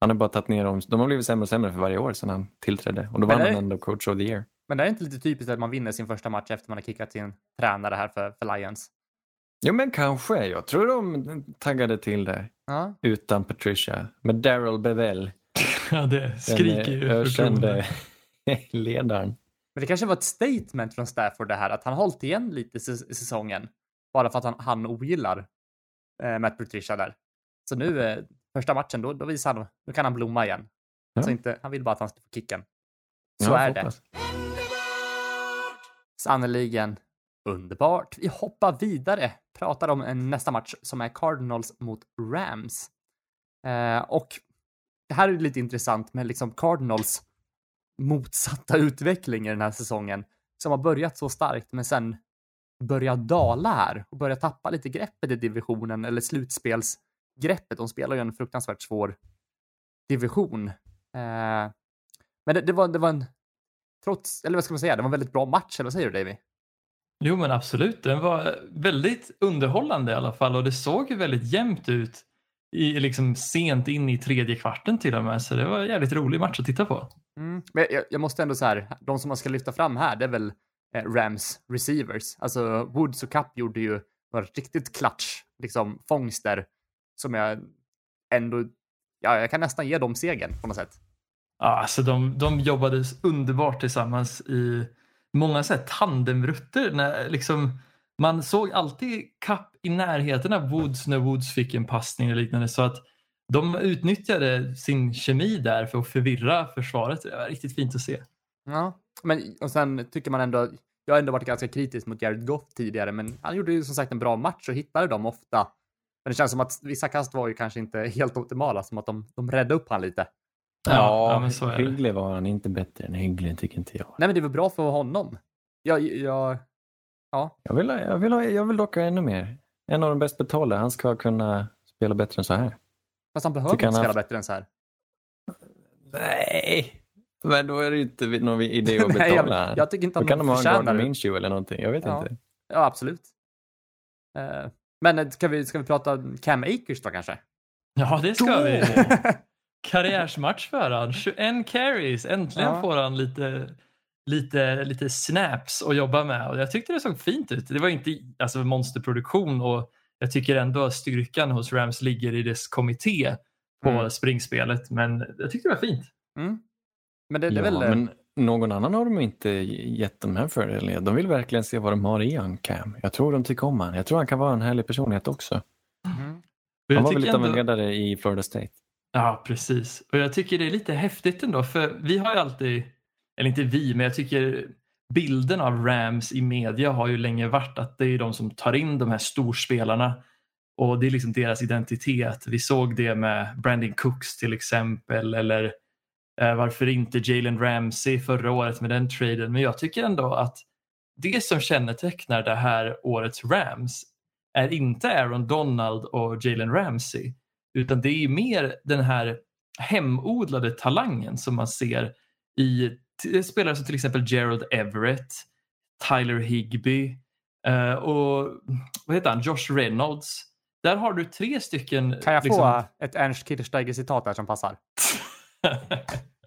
Han har bara tagit ner dem. De har blivit sämre och sämre för varje år sedan han tillträdde. Och då vann han ändå coach of the year. Men det är inte lite typiskt att man vinner sin första match efter man har kickat sin tränare här för, för Lions. Jo men kanske. Jag tror de taggade till det. Ja, Utan Patricia. Med Daryl Bevell. <laughs> Ja, det Den skriker ju eh, förtroende. ökände <laughs> ledaren. Men det kanske var ett statement från Stafford det här att han hållit igen lite i säs- i säsongen. Bara för att han, han ogillar eh, Matt Patricia där. Så nu, eh, första matchen, då, då visar han, nu kan han blomma igen. Ja. Så inte, han vill bara att han ska få kicken. Så Ja, är det. Sannerligen underbart. Vi hoppar vidare, pratar om en nästa match som är Cardinals mot Rams. Eh, och det här är lite intressant med liksom Cardinals motsatta utveckling i den här säsongen som har börjat så starkt men sen börjar dala här och börjar tappa lite greppet i divisionen eller slutspelsgreppet. De spelar ju en fruktansvärt svår division. Eh, men det, det, var, det var en, trots, eller vad ska man säga, det var en väldigt bra match, eller vad säger du Davy? Jo men absolut, den var väldigt underhållande i alla fall och det såg ju väldigt jämnt ut i, liksom sent in i tredje kvarten till och med. Så det var en jävligt rolig match att titta på. Mm. Men jag, jag, måste ändå så här, de som man ska lyfta fram här, det är väl eh, Rams receivers. Alltså Woods och Cup gjorde ju några riktigt klatsch, liksom fångster som jag ändå, ja, jag kan nästan ge dem segern på något sätt. Ja, alltså de, de jobbade underbart tillsammans i många så här tandemrutter. När, liksom, man såg alltid Cup i närheten av Woods när Woods fick en passning eller liknande. Så att de utnyttjade sin kemi där för att förvirra försvaret. Det var riktigt fint att se. Ja, men och sen tycker man ändå, jag har ändå varit ganska kritisk mot Jared Goff tidigare, men han gjorde ju som sagt en bra match och hittade dem ofta. Men det känns som att vissa kast var ju kanske inte helt optimala, som att de, de räddade upp han lite. Ja, ja, men så är hygglig var han, inte bättre än hygglig tycker inte jag. Nej, men det var bra för honom. Jag, jag, ja. jag, vill, jag, vill, jag vill dock ha ännu mer. En av de bäst betalda, han ska kunna spela bättre än så här. Fast han behöver inte spela haft... bättre än så här. Nej, men då är det ju inte någon idé att betala. <laughs> Nej, jag, jag tycker inte att då kan de ha en Gardner Minshew eller någonting. Jag vet ja. inte. Ja, absolut. Uh, men ska vi, ska vi prata Cam Akers då kanske? Ja, det ska då! vi. <laughs> Karriärsmatch för han. 21 carries. Äntligen ja. får han lite, lite, lite snaps att jobba med. Och jag tyckte det såg fint ut. Det var inte alltså, monsterproduktion och jag tycker ändå att styrkan hos Rams ligger i dess kommitté på mm. springspelet. Men jag tyckte det var fint. Mm. Men det, det ja, väl... men någon annan har de inte gett de här fördelarna. De vill verkligen se vad de har i han Cam. Jag tror de tycker om han. Jag tror han kan vara en härlig personlighet också. Mm. Han var väl lite ändå... av en ledare i Florida State. Ja, precis. Och jag tycker det är lite häftigt ändå, för vi har ju alltid, eller inte vi, men jag tycker bilden av Rams i media har ju länge varit att det är de som tar in de här storspelarna och det är liksom deras identitet. Vi såg det med Brandon Cooks till exempel eller eh, varför inte Jalen Ramsey förra året med den traden. Men jag tycker ändå att det som kännetecknar det här årets Rams är inte Aaron Donald och Jalen Ramsey utan det är mer den här hemodlade talangen som man ser i spelare som till exempel Gerald Everett, Tyler Higby uh, och vad heter han? Josh Reynolds. Där har du tre stycken... Kan jag liksom... få ett Ernst Kirchsteiger citat där som passar?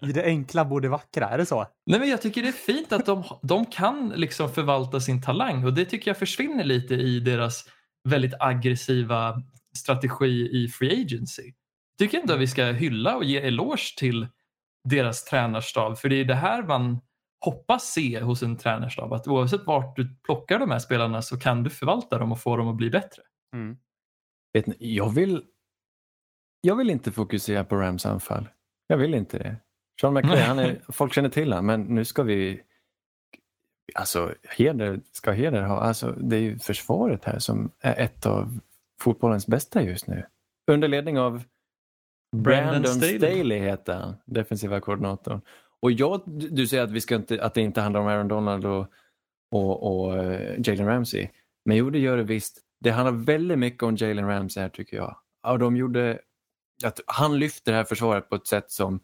<laughs> I det enkla borde vackra, är det så? Nej, men jag tycker det är fint att de, de kan liksom förvalta sin talang och det tycker jag försvinner lite i deras väldigt aggressiva strategi i Free Agency. Tycker ändå att vi ska hylla och ge eloge till deras tränarstab för det är det här man hoppas se hos en tränarstab att oavsett vart du plockar de här spelarna så kan du förvalta dem och få dem att bli bättre. Mm. Vet ni, jag, vill, jag vill inte fokusera på Rams anfall. Jag vill inte det. Sean McVay, han är, <laughs> folk känner till honom men nu ska vi Alltså, heder ska heder ha. Alltså, det är ju försvaret här som är ett av fotbollens bästa just nu. Under ledning av Brandon, Staley. Staley heter han, defensiva koordinatorn. Och jag, du säger att, vi ska inte, att det inte handlar om Aaron Donald och, och, och uh, Jalen Ramsey. Men jo, det gör det visst. Det handlar väldigt mycket om Jalen Ramsey här tycker jag. Och de gjorde, att han lyfter det här försvaret på ett sätt som,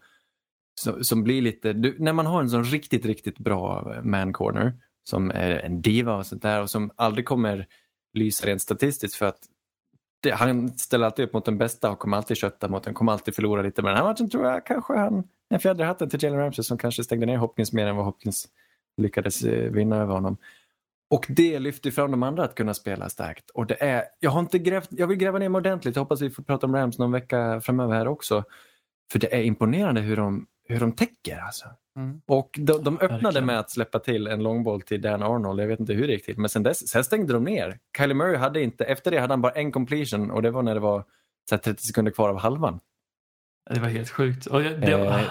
som, som blir lite, du, när man har en sån riktigt, riktigt bra man corner som är en diva och sånt där och som aldrig kommer lysa rent statistiskt för att det, han ställer alltid upp mot den bästa och kommer alltid kötta mot den, kommer alltid förlora lite. Men den här matchen tror jag kanske han, en fjäder hatten till Jalen Ramsey som kanske stängde ner Hopkins mer än vad Hopkins lyckades eh, vinna över honom. Och det lyfter fram de andra att kunna spela starkt. Och det är, jag, har inte grävt, jag vill gräva ner mig ordentligt, jag hoppas vi får prata om Rams någon vecka framöver här också. För det är imponerande hur de, hur de täcker alltså. Mm. Och de, de öppnade Verkligen. med att släppa till en långboll till Dan Arnold. Jag vet inte hur det gick till. Men sen, dess, sen stängde de ner. Kylie Murray hade inte, efter det hade han bara en completion och det var när det var så 30 sekunder kvar av halvan. Det var helt sjukt. Och det, eh,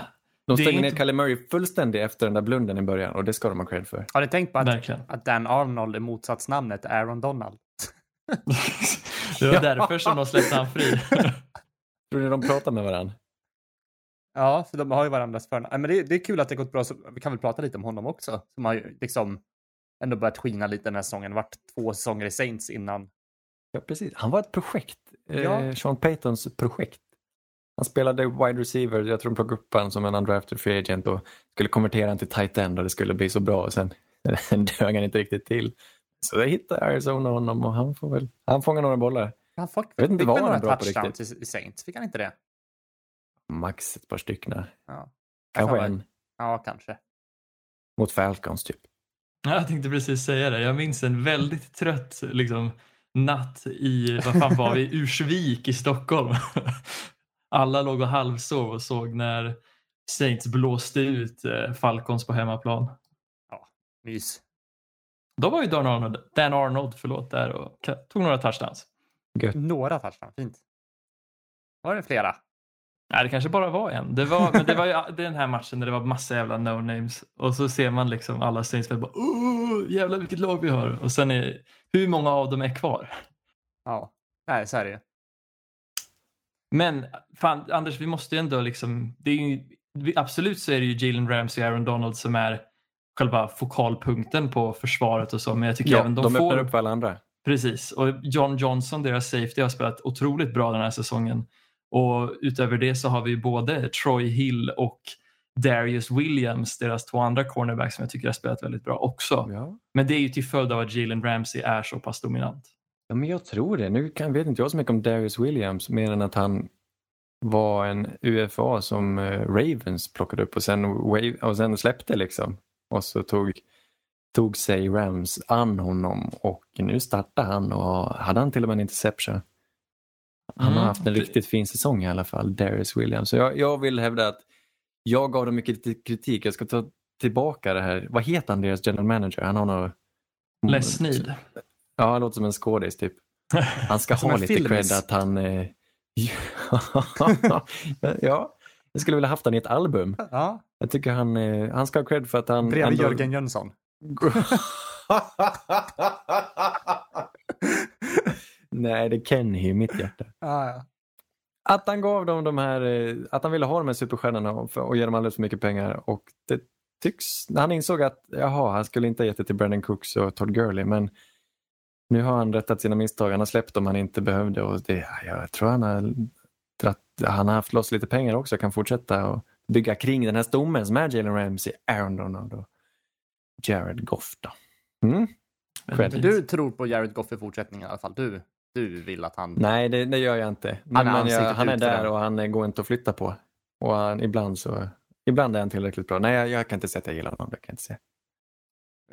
de stängde inte... ner Kylie Murray fullständigt efter den där blunden i början och det ska de ha cred för. Har ni tänkt på att, att Dan Arnold är motsatsnamnet Aaron Donald? <laughs> det var ja. därför som de släppte han fri. <laughs> Tror ni de pratar med varandra? Ja, så de har ju varandras förnamn. Men det, det är kul att det gått bra, så vi kan väl prata lite om honom också. Som har ju liksom ändå börjat skina lite den här säsongen. Vart två säsonger i Saints innan. Ja, precis. Han var ett projekt. Ja. Eh, Sean Paytons projekt. Han spelade wide receiver, jag tror de plockade upp honom som en undrafted free agent och skulle konvertera honom till tight end och det skulle bli så bra och sen <laughs> dög han inte riktigt till. Så där hittade Arizona honom och han får väl, han fångar några bollar. Han fick, Jag vet inte vad han är bra på i Saints, fick han inte det? Max ett par stycken. Ja, Kanske en ja kanske. mot Falcons typ. Ja, Jag tänkte precis säga det. Jag minns en väldigt trött liksom, natt i, vad fan var vi, <laughs> Ursvik i Stockholm. Alla låg och halvsov och såg när Saints blåste ut eh, Falcons på hemmaplan. Mys. Då var ju Dan Arnold, Dan Arnold förlåt, där och tog några touchdowns. Gött. Några touchdowns, fint. Var det flera? Nej, det kanske bara var en. Det var, men det var ju den här matchen där det var massa jävla no-names. Och så ser man liksom alla Saints bara oh, jävlar vilket lag vi har. Och sen är hur många av dem är kvar? Ja. Nej, så är det. Men fan, Anders, vi måste ju ändå liksom, det är ju, absolut så är det ju Jalen Ramsey och Aaron Donald som är själva fokalpunkten på försvaret och så, men jag tycker Ja, även de, de, får... öppnar upp för alla andra. Precis, och John Johnson, deras safety, har spelat otroligt bra den här säsongen. Och utöver det så har vi både Troy Hill och Darius Williams, deras två andra cornerbacks som jag tycker har spelat väldigt bra också. Ja. Men det är ju till följd av att Jalen Ramsey är så pass dominant. ja, men jag tror det. Nu kan, vet inte jag så mycket om Darius Williams mer än att han var en UFA som eh, Ravens plockade upp och sen, wave, och sen släppte liksom. Och så tog, tog sig Rams an honom och nu startar han och hade han till och med en interception. Han har Mm. haft en riktigt fin säsong i alla fall, Darius Williams. Så jag, jag vill hävda att jag gav dem mycket kritik. Jag ska ta tillbaka det här. Vad heter han, deras general manager? Han har något... Les Snead. Ja, han låter som en skådis typ. <laughs> Han ska ha lite filmis. cred att han... Eh... <laughs> ja, jag skulle vilja haft han i ett album. Ja, Jag tycker han, eh, han ska ha cred för att han... bredvid ändå- Jörgen Jönsson. <laughs> Nej, det är Kenny i mitt hjärta. Ja, <laughs> ja. Att han gav dem de här, eh, att han ville ha de här superstjärnorna och, och ge dem alldeles för mycket pengar och det tycks, han insåg att jaha, han skulle inte ha gett det till Brandon Cooks och Todd Gurley men nu har han rättat sina misstag, han har släppt dem han inte behövde och det, jag tror han har, han har haft loss lite pengar också, kan fortsätta och bygga kring den här stommen som är Jalen Ramsey, Aaron Donald och Jared Goff då. Mm? Men du tror på Jared Goff i fortsättningen i alla fall. Du, du vill att han... Nej, det, det gör jag inte. Men, Han är men jag, han är där och han går inte att flytta på. Och han, ibland så ibland är han tillräckligt bra. Nej, jag, jag kan inte säga att jag gillar honom. Det kan jag inte säga.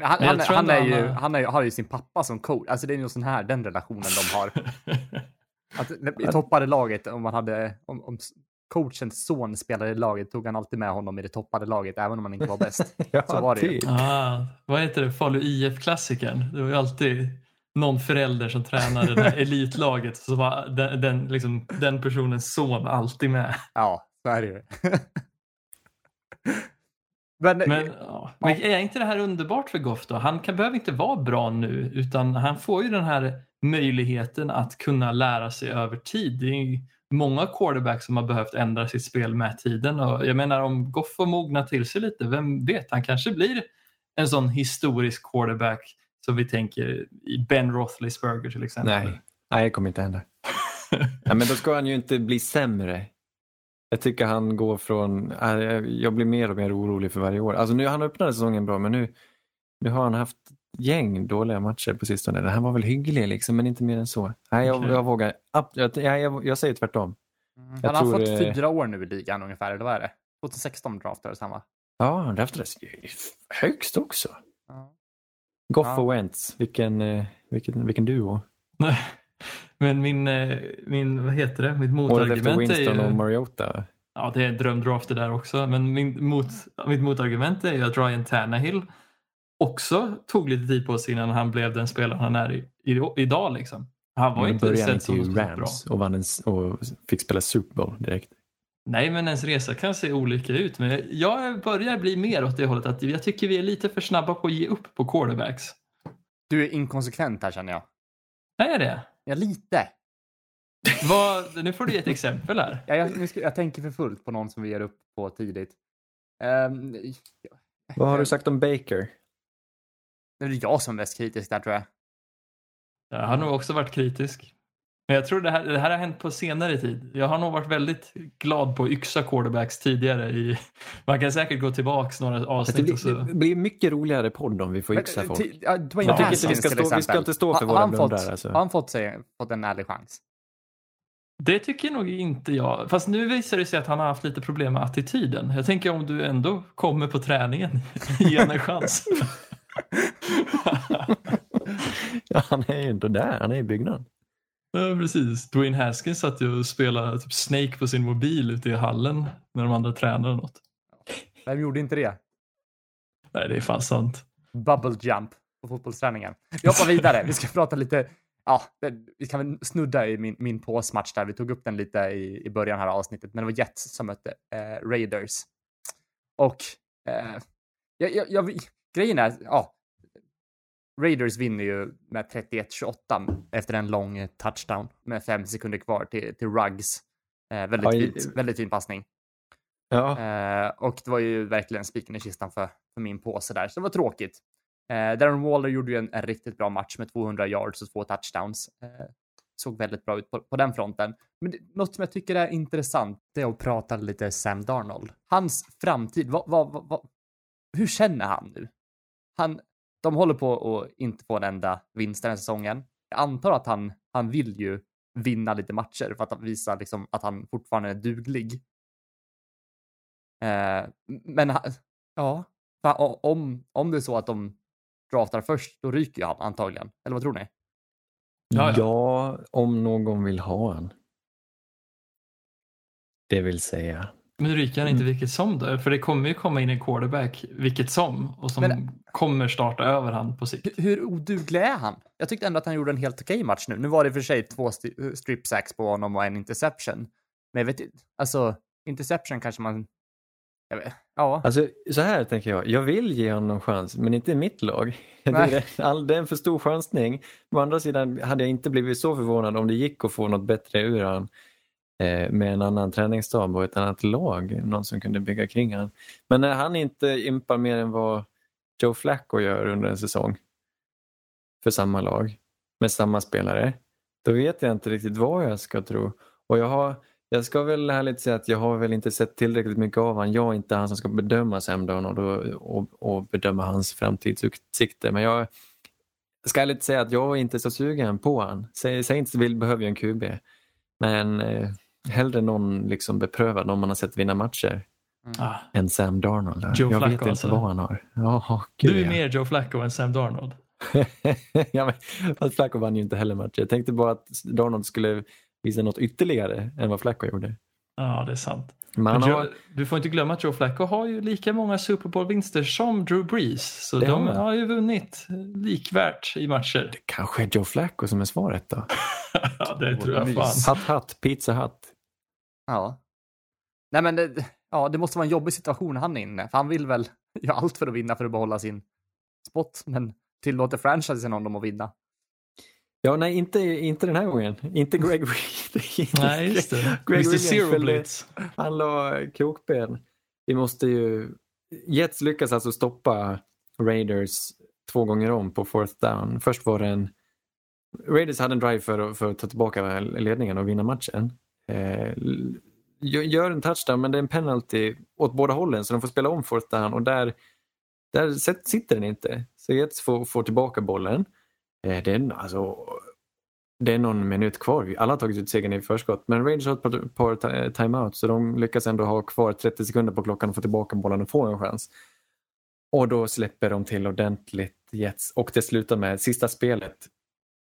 Han, är ju, är, har ju sin pappa som coach. Alltså det är ju sån här, den relationen de har. <laughs> Att, I toppade laget, om man hade, om, om coachens son spelade i laget tog han alltid med honom i det toppade laget, även om han inte var bäst. <laughs> Ja, Så var det ju. typ. ah, vad heter det? Falu IF-klassikern. Det var ju alltid någon förälder som tränade det här <laughs> elitlaget. Så var den, den, liksom, den personens son alltid med. Ja, så är det ju. Men, Men, ja. Men är inte det här underbart för Goff då? Han kan, behöver inte vara bra nu utan han får ju den här möjligheten att kunna lära sig över tid. Det är ju många quarterbacks som har behövt ändra sitt spel med tiden och jag menar om Goff får mogna till sig lite, vem vet, han kanske blir en sån historisk quarterback som vi tänker i Ben Roethlisberger till exempel. Nej, nej, det kommer inte hända. <laughs> ja, men då ska han ju inte bli sämre. Jag tycker han går från, äh, jag blir mer och mer orolig för varje år. Alltså nu, han öppnade säsongen bra men nu, nu har han haft gäng dåliga matcher på sistone. Den här var väl hygglig liksom men inte mer än så. Nej, jag, Okej. jag vågar, jag, jag, jag säger tvärtom. han jag har tror fått det- fyra år nu i ligan ungefär, eller vad är det? 2016 draftades han va? Ja, han draftades högst också. Ja. Goff Ja. och Wentz, vilken, eh, vilken, vilken duo. Men min, eh, min, vad heter det, mitt motargument är Winston och ju... Mariota. Ja, det är drömdraft det där också. Men min mot, mitt motargument är ju att Ryan Tannehill också tog lite tid på sig innan han blev den spelaren han är i, i, idag. Liksom. Han var Men inte inte som bra. Rams och, vann en, och fick spela Super Bowl direkt. Nej, men ens resa kan se olika ut. Men jag börjar bli mer åt det hållet att jag tycker vi är lite för snabba på att ge upp på quarterbacks. Du är inkonsekvent här känner jag. Är det? Ja, lite. Vad, nu får du ge ett exempel här. Ja, jag, nu ska, jag tänker för fullt på någon som vi ger upp på tidigt. Um, Vad har du sagt om Baker? Det är jag som är mest kritisk där tror jag. Jag har nog också varit kritisk. Men jag tror det här, det här har hänt på senare tid. Jag har nog varit väldigt glad på yxa quarterbacks tidigare. I, man kan säkert gå tillbaks några avsnitt. Det blir, och så. det blir mycket roligare podd om vi får yxa folk. Till- ja, Jag tycker inte vi ska stå- vi ska inte stå för våra fått, blundrar, alltså. Har han fått, sig, fått en ärlig chans? Det tycker nog inte jag. Fast nu visar det sig att han har haft lite problem med attityden. Jag tänker om du ändå kommer på träningen, <laughs> ge en chans. <laughs> Ja, han är ju inte där, han är i byggnaden. Ja, precis. Dwayne Haskins satt ju och spelade typ Snake på sin mobil ute i hallen när de andra tränade något. Vem gjorde inte det? Nej, det är fan sant. Bubble jump på fotbollsträningen. Vi hoppar vidare. Vi ska prata lite. Ja, vi kan väl snudda i min, min påsmatch där. Vi tog upp den lite i, i början här av avsnittet, men det var Jets som mötte eh, Raiders. Och eh, jag, jag, jag, grejen är, ja, Raiders vinner ju med 31-28 efter en lång touchdown med fem sekunder kvar till, till Ruggs. Eh, väldigt, fint, väldigt fin passning. Ja, Eh, och det var ju verkligen spiken i kistan för, för min påse där, så det var tråkigt. Eh, Darren Waller gjorde ju en, en riktigt bra match med 200 yards och två touchdowns. Eh, såg väldigt bra ut på, på den fronten. Men det, något som jag tycker är intressant det är att prata lite Sam Darnold. Hans framtid, vad, vad, vad, hur känner han nu? Han, de håller på att inte få en enda vinst den här säsongen. Jag antar att han, han vill ju vinna lite matcher för att visa liksom, att han fortfarande är duglig. Eh, men ja, om, om det är så att de draftar först, då ryker ju han antagligen. Eller vad tror ni? Ja, ja, ja. om någon vill ha en. Det vill säga. Men ryker han inte vilket som då? För det kommer ju komma in en quarterback vilket som och som Men- kommer starta över han på sikt. Hur, hur oduglig är han? Jag tyckte ändå att han gjorde en helt okej match nu. Nu var det för sig två sti- strip sacks på honom och en interception. Men jag vet inte, alltså interception kanske man... Jag vet, ja. Alltså, så här tänker jag. Jag vill ge honom chans, men inte i mitt lag. <laughs> Det Nej. är, all, det är en för stor chansning. Å andra sidan hade jag inte blivit så förvånad om det gick att få något bättre ur eh, Eh, med en annan träningsstab och ett annat lag. Någon som kunde bygga kring han. Men när han inte impar mer än vad Joe Flacco gör under en säsong för samma lag med samma spelare, då vet jag inte riktigt vad jag ska tro. Och jag har jag ska väl härligt säga att jag har väl inte sett tillräckligt mycket av han. Jag är inte han som ska bedöma Sam Donald och, och, och bedöma hans framtidsutsikter. Men jag ska ärligt säga att jag är inte så sugen på han. Säg, säg inte så vill behöver jag en QB. Men eh, hellre någon liksom beprövad, någon man har sett vinna matcher Ah, än Sam Darnold. Joe jag Flacco vet inte alltså. vad han har. Jaha, gud, du är mer Joe Flacco än Sam Darnold. <laughs> ja, men, fast Flacco vann ju inte heller matcher. Jag tänkte bara att Darnold skulle visa något ytterligare än vad Flacco gjorde. Ja, det är sant. Men han Men har, Joe, du får inte glömma att Joe Flacco har ju lika många Super Bowl-vinster som Drew Brees. Så Det de har har ju vunnit likvärt i matcher. kanske är Joe Flacco som är svaret då. <laughs> ja, det tror jag fan. Hatt, hatt, pizza, hatt. Ja. Nej men det, ja, det måste vara en jobbig situation han är inne. För han vill väl <laughs> göra allt för att vinna för att behålla sin spot. Men tillåter franchisen honom att vinna. Ja, nej, inte, inte den här gången. Inte Greg <laughs> Reed. Nej, just det. Greg Mr. Zero Blitz. Han la krokben. Vi måste ju... Jets lyckas alltså stoppa Raiders två gånger om på fourth down. Först var det en... Raiders hade en drive för, för att ta tillbaka ledningen och vinna matchen. Eh, gör- en touchdown men det är en penalty åt båda hållen så de får spela om fourth down och där, där sitter den inte. Så Jets får, får tillbaka bollen. Eh, det, är, alltså, det är någon minut kvar. Alla har tagit ut segern i förskott men Rangers har ett par, par timeout så de lyckas ändå ha kvar 30 sekunder på klockan och få tillbaka bollen och få en chans. Och då släpper de till ordentligt Jets och det slutar med sista spelet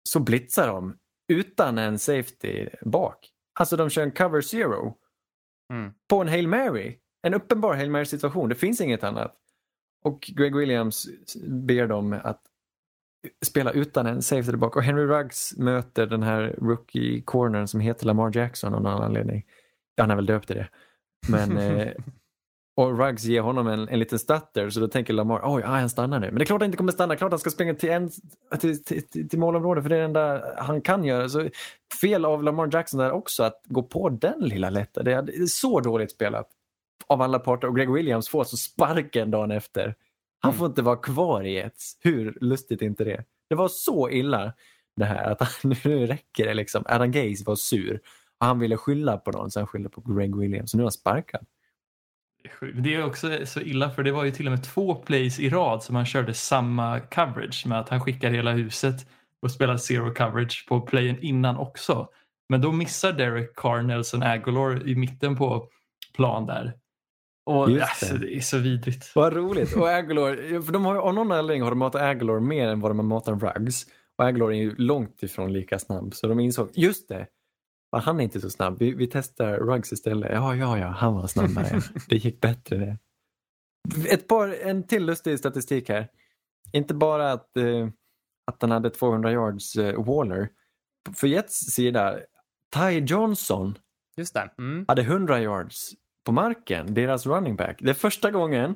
så blitzar de utan en safety bak. Alltså de kör en cover zero Mm. på en Hail Mary. En uppenbar Hail Mary situation. Det finns inget annat. Och Greg Williams ber dem att spela utan en safety bak. Och Henry Ruggs möter den här rookie cornern som heter Lamar Jackson av någon anledning. Han är väl döpt till det. Men, <laughs> eh, och Ruggs ger honom en, en liten stutter så då tänker Lamar, oj, ah, han stannar nu. Men det är klart han inte kommer stanna, klart han ska springa till, en, till, till, till, målområdet för det är det enda han kan göra. Så fel av Lamar Jackson där också att gå på den lilla lätta. Det är, så dåligt spelat. av alla parter och Greg Williams får så sparken dagen efter. Han får inte vara kvar i Jets. Hur lustigt är inte det? Det var så illa det här att han, <laughs> nu räcker det liksom. Adam Gaze var sur och han ville skylla på någon så han skyllde på Greg Williams. Så nu är han sparkad. Det är också så illa för det var ju till och med två plays i rad som han körde samma coverage med att han skickar hela huset och spelar zero coverage på playen innan också. Men då missar Derek Carr Nelson Aguilar i mitten på plan där. Och alltså, det. det är så vidrigt. Vad roligt. Och Aguilar, för de har, av någon anledning har de matat Aguilar mer än vad de har matat Ruggs. Och Aguilar är ju långt ifrån lika snabb. Så de insåg, just det, va, han är inte så snabb. Vi, vi testar Ruggs istället. Ja, ja, ja, han var snabbare. <laughs> det gick bättre det. Ett par, en till lustig statistik här. Inte bara att, eh, att han hade 200 yards eh, Waller. För Jets sida, Ty Johnson Just det. Mm. hade 100 yards på marken, deras running back. Det är första gången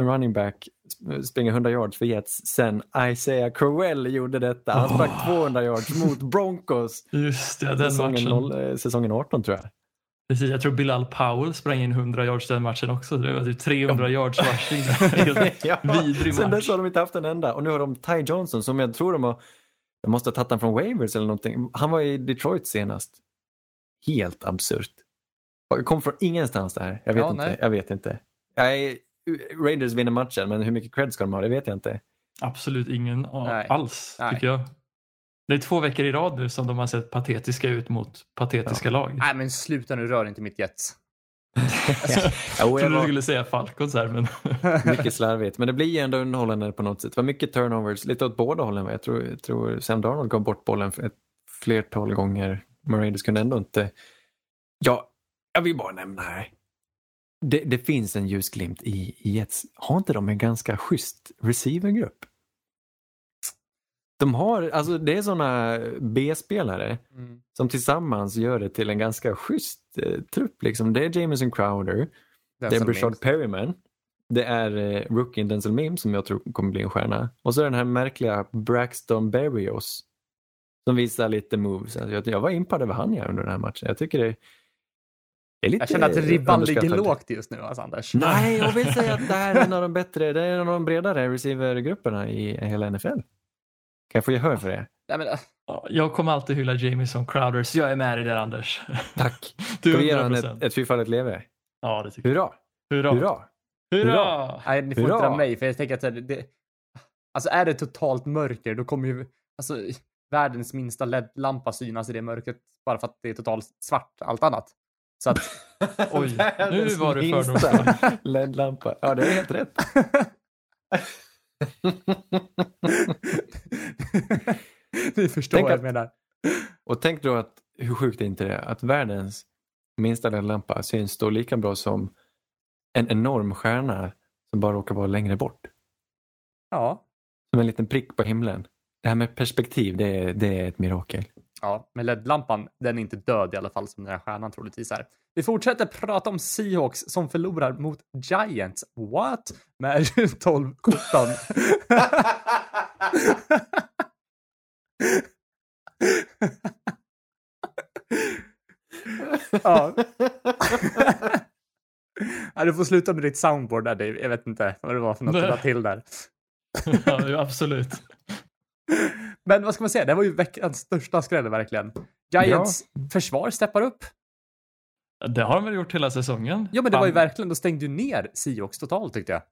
en running back sp- springer 100 yards för Jets sen Isaiah Crowell gjorde detta. Han sprang 200 yards mot Broncos Just det, den säsongen, noll- eh, säsongen 18 tror jag. Precis, jag tror Bilal Powell sprang in 100 yards den matchen också. Det var typ 300 yards rushing. <laughs> Helt <laughs> Ja, vidrig Sen match. dess har de inte haft en enda och nu har de Ty Johnson som jag tror de har de måste ha tagit han från Waivers eller någonting. Han var i Detroit senast. Helt absurt. Kom från ingenstans det här. Jag vet Ja, inte. nej. Jag vet inte. Jag är, Raiders vinner matchen men hur mycket cred ska de ha? Det vet jag inte. Absolut ingen Nej. alls, Nej. tycker jag. Det är två veckor i rad nu som de har sett patetiska ut mot patetiska lag. Nej, men sluta nu, rör inte mitt Jets. <laughs> Jo, Jag trodde du skulle säga Falcons här, men <laughs> mycket slarvigt. Men det blir ju ändå underhållande på något sätt. Det var mycket turnovers, lite åt båda hållen. Jag tror, jag tror Sam Darnold gav bort bollen ett flertal gånger. Men Raiders kunde ändå inte... Ja, jag vill bara nämna här. Det, det finns en ljusglimt i, i Jets. Har inte de en ganska schysst receivergrupp? De har, alltså det är sådana B-spelare Mm. som tillsammans gör det till en ganska schysst eh, trupp. Liksom. Det är Jameson Crowder, det är som Brashard minst. Perryman. Det är eh, rookien Denzel Mims som jag tror kommer bli en stjärna. Och så är den här märkliga Braxton Berrios som visar lite moves. Alltså jag, jag var impad över han jag under den här matchen. Jag tycker det, det är Jag känner att ribban ligger lågt just nu, alltså, Anders. <laughs> Nej, jag vill säga att det här är en av de bättre, det är en av de bredare receivergrupperna i hela NFL. Kan jag få gehör för det? Nej, men, ja, jag kommer alltid hylla Jamison Crowder, så jag är med dig där Anders. <laughs> Tack. <laughs> Du Ska vi ge honom 100%. ett, ett fyrfaldigt leve? Ja, det tycker jag. Hurra! Hurra! Hurra! Hurra! nej, ni får Hurra! inte dra mig, för jag tänker att det, alltså är det totalt mörker, då kommer ju alltså, världens minsta LED-lampa synas i det mörkret bara för att det är totalt svart, allt annat. Så att, <laughs> Oj, nu var du fördomsfull. <laughs> LED-lampa. Ja, det är helt rätt. <laughs> ni förstår Tänk vad jag menar. Och tänk då att hur sjukt är inte det att världens minsta LED-lampa syns då lika bra som en enorm stjärna som bara råkar vara längre bort. Ja, Som en liten prick på himlen. Det här med perspektiv, det är, det är ett mirakel. Ja, men LED-lampan, den är inte död i alla fall som den här stjärnan troligtvis är. Vi fortsätter prata om Seahawks som förlorar mot Giants. What? Med 12-17. <laughs> ja. <laughs> ja, du får sluta med ditt soundboard där Dave. Jag vet inte vad det var för något du la till där. <laughs> ja, absolut. Men vad ska man säga, det var ju veckans största skräll verkligen. Giants försvar steppar upp. Det har de väl gjort hela säsongen? Ja, men det var ju verkligen, då stängde ju ner Seahawks totalt tyckte jag.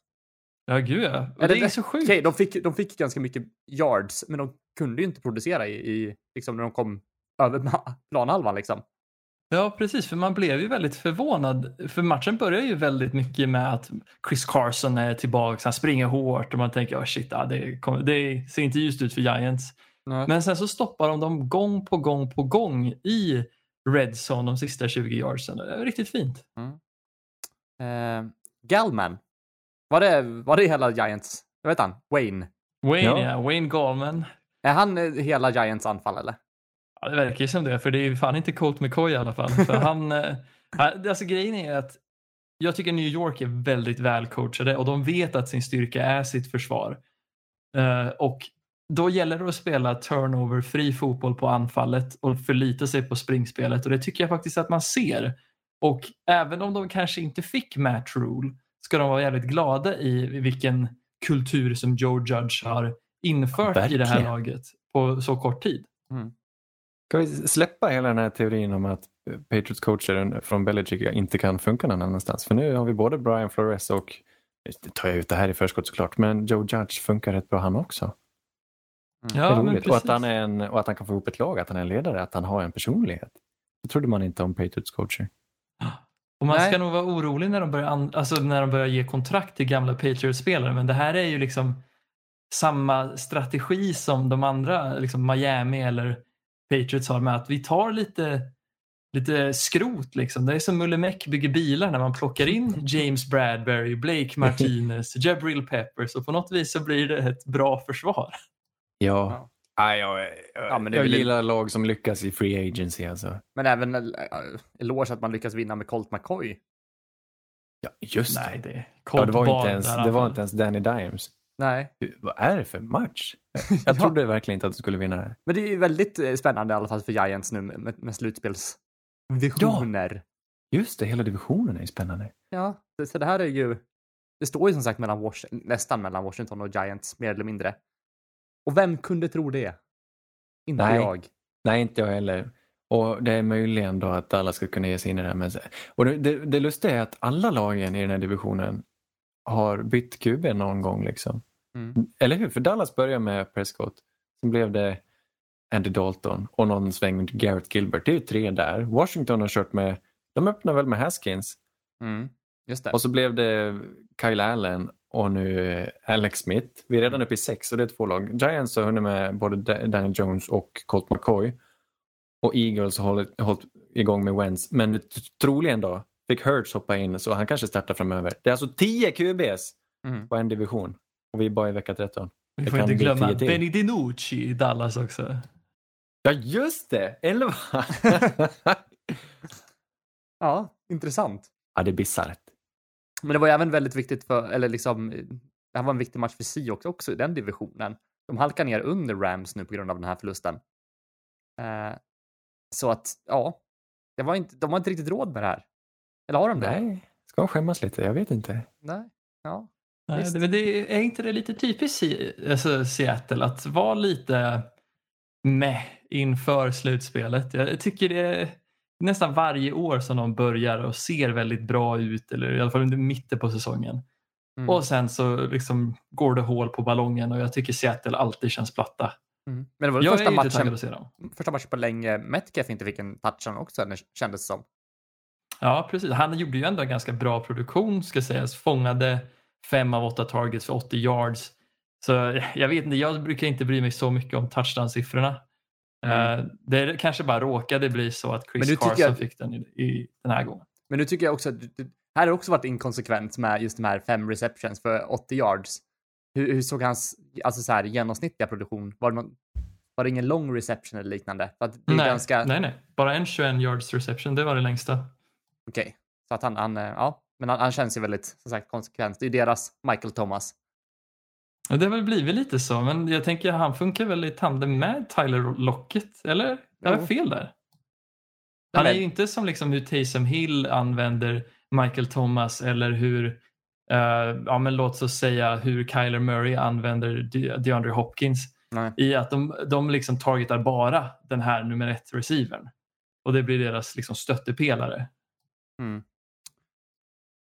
Ja, gud ja. Och det är så sjukt. Okej, de, fick, de fick ganska mycket yards, men de kunde ju inte producera i, i liksom när de kom över planhalvan liksom. Ja, precis. För man blev ju väldigt förvånad. För matchen börjar ju väldigt mycket med att Chris Carson är tillbaka. Han springer hårt och man tänker oh shit, det, kom, det ser inte ljust ut för Giants. Men sen så stoppar de dem gång på gång på gång i red zone de sista 20 yardsen. Det är riktigt fint. Eh, Gallman. Var det, var det hela Giants? Jag vet han? Wayne. Wayne, Ja. ja. Wayne Gallman. Är han eh, hela Giants anfall eller? Ja, det verkar ju som det, för det är ju fan inte Colt McCoy i alla fall. För <laughs> han, eh, han- alltså grejen är att jag tycker New York är väldigt välcoachade och de vet att sin styrka är sitt försvar. Eh, och då gäller det att spela turnover-fri fotboll på anfallet och förlita sig på springspelet och det tycker jag faktiskt att man ser. Och även om de kanske inte fick Matt Rule ska de vara jävligt glada i vilken kultur som Joe Judge har infört i det här Verkligen. laget på så kort tid. Ska vi släppa hela den här teorin om att Patriots coacher från Belichick inte kan funka någon annanstans? För nu har vi både Brian Flores och, nu tar jag ut det här i förskott såklart, men Joe Judge funkar rätt bra han också. är Ja, men. Och att, han är en, och att han kan få ihop ett lag, att han är en ledare, att han har en personlighet. Det trodde man inte om Patriots coacher. Och man Nej. ska nog vara orolig när de, börjar an- alltså när de börjar ge kontrakt till gamla Patriots-spelare. Men det här är ju liksom samma strategi som de andra, liksom Miami eller Patriots har med att vi tar lite, lite skrot. Liksom. Det är som Mulle Meck bygger bilar när man plockar in James Bradbury, Blake <laughs> Martinez, Jabril Peppers och på något vis så blir det ett bra försvar. Ja. Ja. Nej, jag, jag, Ja, men det är jag väl- gillar lag som lyckas i free agency. Alltså. Men även äh, eloge att man lyckas vinna med Colt McCoy. Ja, just Nej, det. det Ja, det, var inte ens, det var inte ens Danny Dimes. Nej, Vad är det för match? <laughs> Jag Ja. trodde verkligen inte att de skulle vinna det här. men det är ju väldigt eh, spännande i alla fall för Giants nu med, med slutspelsvisioner. Just det, hela divisionen är ju spännande. Ja, så, så det här är ju, det står ju som sagt mellan nästan mellan Washington och Giants mer eller mindre. Och vem kunde tro det? Inte Nej. jag. Nej, inte jag heller. Och det är möjligen då att alla ska kunna ge sig in i det här. Men... Och det, det, det lustiga är att alla lagen i den här divisionen har bytt QB någon gång. Liksom. Mm. Eller hur? För Dallas började med Prescott. Sen blev det Andy Dalton och någon sväng med Garrett Gilbert. Det är ju tre där. Washington har kört med, de öppnade väl med Haskins. Mm. Just det. Och så blev det Kyle Allen och nu Alex Smith. Vi är redan uppe i sex och det är två lag. Giants har hunnit med både Da- Daniel Jones och Colt McCoy. Och Eagles har hållit, hållit igång med Wentz. Men troligen då fick Hurts hoppa in så han kanske startar framöver. Det är alltså 10 QBs Mm. på en division. Och vi är bara i vecka 13. Vi får inte glömma 10 till. Benny DiNucci i Dallas också. Ja just det! 11! <laughs> Ja, intressant. ja det är bisarrt. Men det var ju även väldigt viktigt för, eller liksom, det här var en viktig match för Seahawks också i den divisionen. De halkar ner under Rams nu på grund av den här förlusten. Eh, så att, ja, det var inte, de har inte riktigt råd med det här. Eller har de det? Nej, ska de skämmas lite? Jag vet inte. Nej. Ja. Nej, det, men det, är inte det lite typiskt alltså Seattle att vara lite med inför slutspelet? Jag tycker det är nästan varje år som de börjar och ser väldigt bra ut eller i alla fall under mitten på säsongen. Mm. Och sen så liksom går det hål på ballongen och jag tycker Seattle alltid känns platta. Mm. Men det var Jag första matchen, att se dem. första matchen på länge Metcalf inte fick en touchdown också, det kändes som. Ja, precis. Han gjorde ju ändå en ganska bra produktion ska sägas. Fångade fem av åtta targets för 80 yards. Så jag vet inte, jag brukar inte bry mig så mycket om touchdown-siffrorna. Mm. Eh, det kanske bara råkade bli så att Chris Carson jag- fick den i, i den här gången. Men nu tycker jag också att det- här har också varit inkonsekvent med just de här fem receptions för 80 yards. Hur, hur såg hans alltså så här, genomsnittliga produktion? Var det, någon, var det ingen lång reception eller liknande? För det är Nej, ganska... nej, nej. Bara en 21 yards reception, det var det längsta. Okej. Så att han, han, eh, ja, men han, han känns ju väldigt, som sagt, konsekvent. Det är ju deras Michael Thomas. Ja, Det har väl blivit lite så, men jag tänker han funkar väl i tandem med Tyler Lockett, eller? Jag har Jo. fel där. Han är ju inte som liksom hur Taysom Hill använder Michael Thomas eller hur, eh, ja men låt oss säga hur Kyler Murray använder De- DeAndre Hopkins. Nej. I att de, de liksom targetar bara den här nummer ett receivern. Och det blir deras liksom stöttepelare. Mm.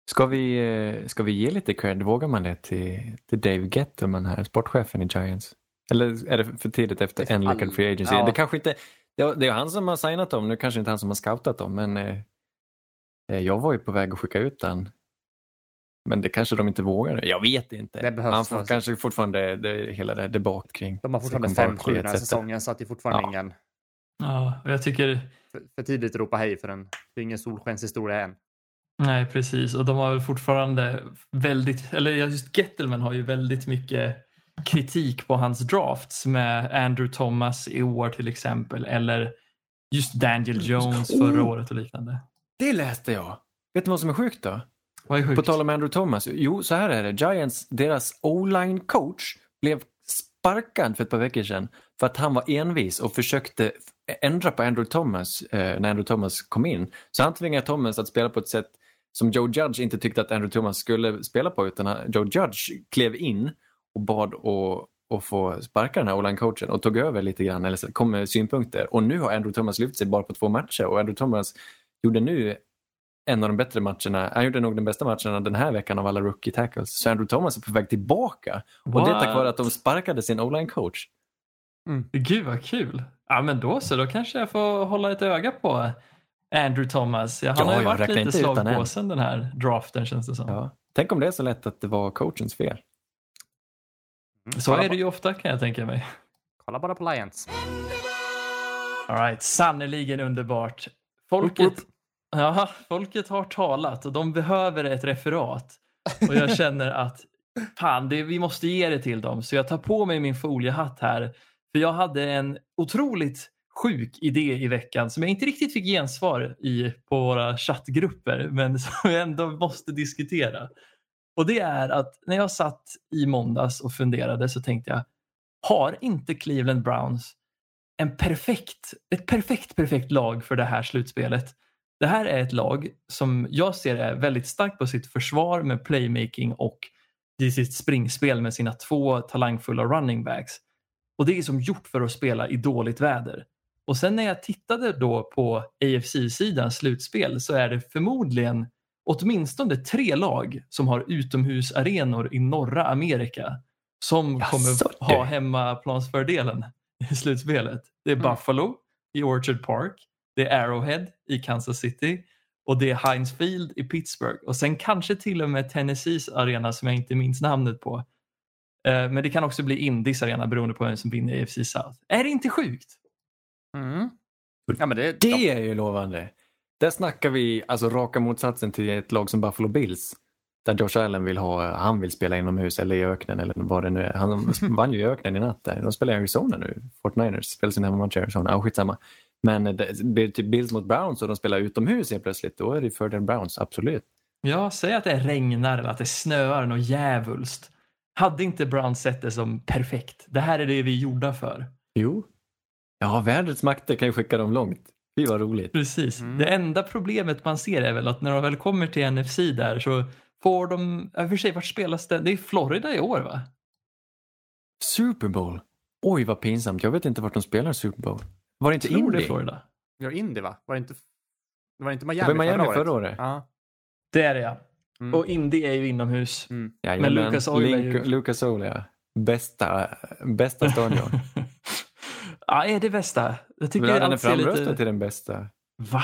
Ska vi, eh, ska vi ge lite cred? Vågar man det till, till Dave Gettleman här, sportchefen i Giants? Eller är det för tidigt efter en all- lyckad free agency? ja. Det kanske inte, det är, det är han som har signat dem, nu kanske inte han som har scoutat dem, men eh, eh, jag var ju på väg att skicka ut den. Men det kanske de inte vågar. Jag vet inte. Det behövs han får nog. kanske fortfarande det, hela det här debatt kring De har fortfarande second 5-7 Barkley den här säsongen, så att det är fortfarande Ja. ingen... Ja, jag tycker För, för tidigt att ropa hej för en, det är ingen solskenshistoria än. Nej, precis. Och de har väl fortfarande väldigt, eller just Gettelman har ju väldigt mycket kritik på hans drafts med Andrew Thomas i år till exempel eller just Daniel Jones förra året och liknande. Det läste jag. Vet du vad som är sjukt då? Vad är sjukt? På tal om Andrew Thomas. Jo, så här är det. Giants, deras o-line coach blev sparkad för ett par veckor sedan för att han var envis och försökte ändra på Andrew Thomas eh, när Andrew Thomas kom in. Så han tvingade Thomas att spela på ett sätt som Joe Judge inte tyckte att Andrew Thomas skulle spela på utan Joe Judge klev in och bad att och få sparka den här online-coachen och tog över lite grann eller kom med synpunkter. Och nu har Andrew Thomas lyft sig bara på två matcher och Andrew Thomas gjorde nu en av de bättre matcherna. Han gjorde nog den bästa matchen den här veckan av alla rookie tackles. Så Andrew Thomas är på väg tillbaka. What? Och det är tack vare att de sparkade sin online-coach. Mm. Gud vad kul. Ja men då så, då kanske jag får hålla ett öga på Andrew Thomas. Ja, han ja, har ju varit lite slagpåsen den här draften känns det som. Ja. Tänk om det är så lätt att det var coachens fel. Mm. Så är det ju ofta kan jag tänka mig. Kolla bara på Lions. All right, sannerligen underbart. Folket, upp, upp. Ja, folket har talat och de behöver ett referat. Och jag <laughs> känner att fan, det, vi måste ge det till dem. Så jag tar på mig min foliehatt här. För jag hade en otroligt sjuk idé i veckan som jag inte riktigt fick gensvar i på våra chattgrupper men <laughs> som jag ändå måste diskutera. Och det är att när jag satt i måndags och funderade så tänkte jag, har inte Cleveland Browns en perfekt, ett perfekt, perfekt lag för det här slutspelet? Det här är ett lag som jag ser är väldigt starkt på sitt försvar med playmaking och i sitt springspel med sina två talangfulla running backs. Och det är som gjort för att spela i dåligt väder. Och sen när jag tittade då på AFC-sidans slutspel så är det förmodligen åtminstone tre lag som har utomhusarenor i norra Amerika som Jaså, kommer ha hemmaplansfördelen i slutspelet. Det är mm. Buffalo i Orchard Park, det är Arrowhead i Kansas City och det är Heinz Field i Pittsburgh och sen kanske till och med Tennessees arena som jag inte minns namnet på. Eh, men det kan också bli Indis arena beroende på vem som vinner AFC South. Är det inte sjukt? Mm. Ja, men det, det är ju lovande. Där snackar vi alltså raka motsatsen till ett lag som Buffalo Bills. Där Josh Allen vill ha, han vill spela inomhus eller i öknen eller vad det nu är. Han <laughs> vann ju i öknen i natt där. De spelar i Arizona nu, Fortniners, spelar sin hemmamatch i Arizona. Ja, skitsamma. Men typ Bills mot Browns och de spelar utomhus helt plötsligt. Då är det fördel Browns, absolut. Ja, säg att det regnar eller att det snöar något djävulskt. Hade inte Browns sett det som perfekt? Det här är det vi är gjorda för. Jo. Ja, vädrets makter kan ju skicka dem långt. Det var roligt. Precis. Mm. Det enda problemet man ser är väl att när de väl kommer till NFC där så får de, i och för sig vart spelas det? Det är Florida i år va? Super Bowl? Oj vad pinsamt, jag vet inte vart de spelar Super Bowl. Var det inte Indy? det Florida. Ja, Indy va? Var det inte, var det inte Miami, det var Miami förra året? Förra året. Ja. Det är det ja. Mm. Och Indy är ju inomhus. Mm. men Lucas Oil är ju... Lucas Oil ja. Bästa, bästa stadion. <laughs> Ja, är det bästa? Jag tycker Men den är framröstad lite... till den bästa. Va?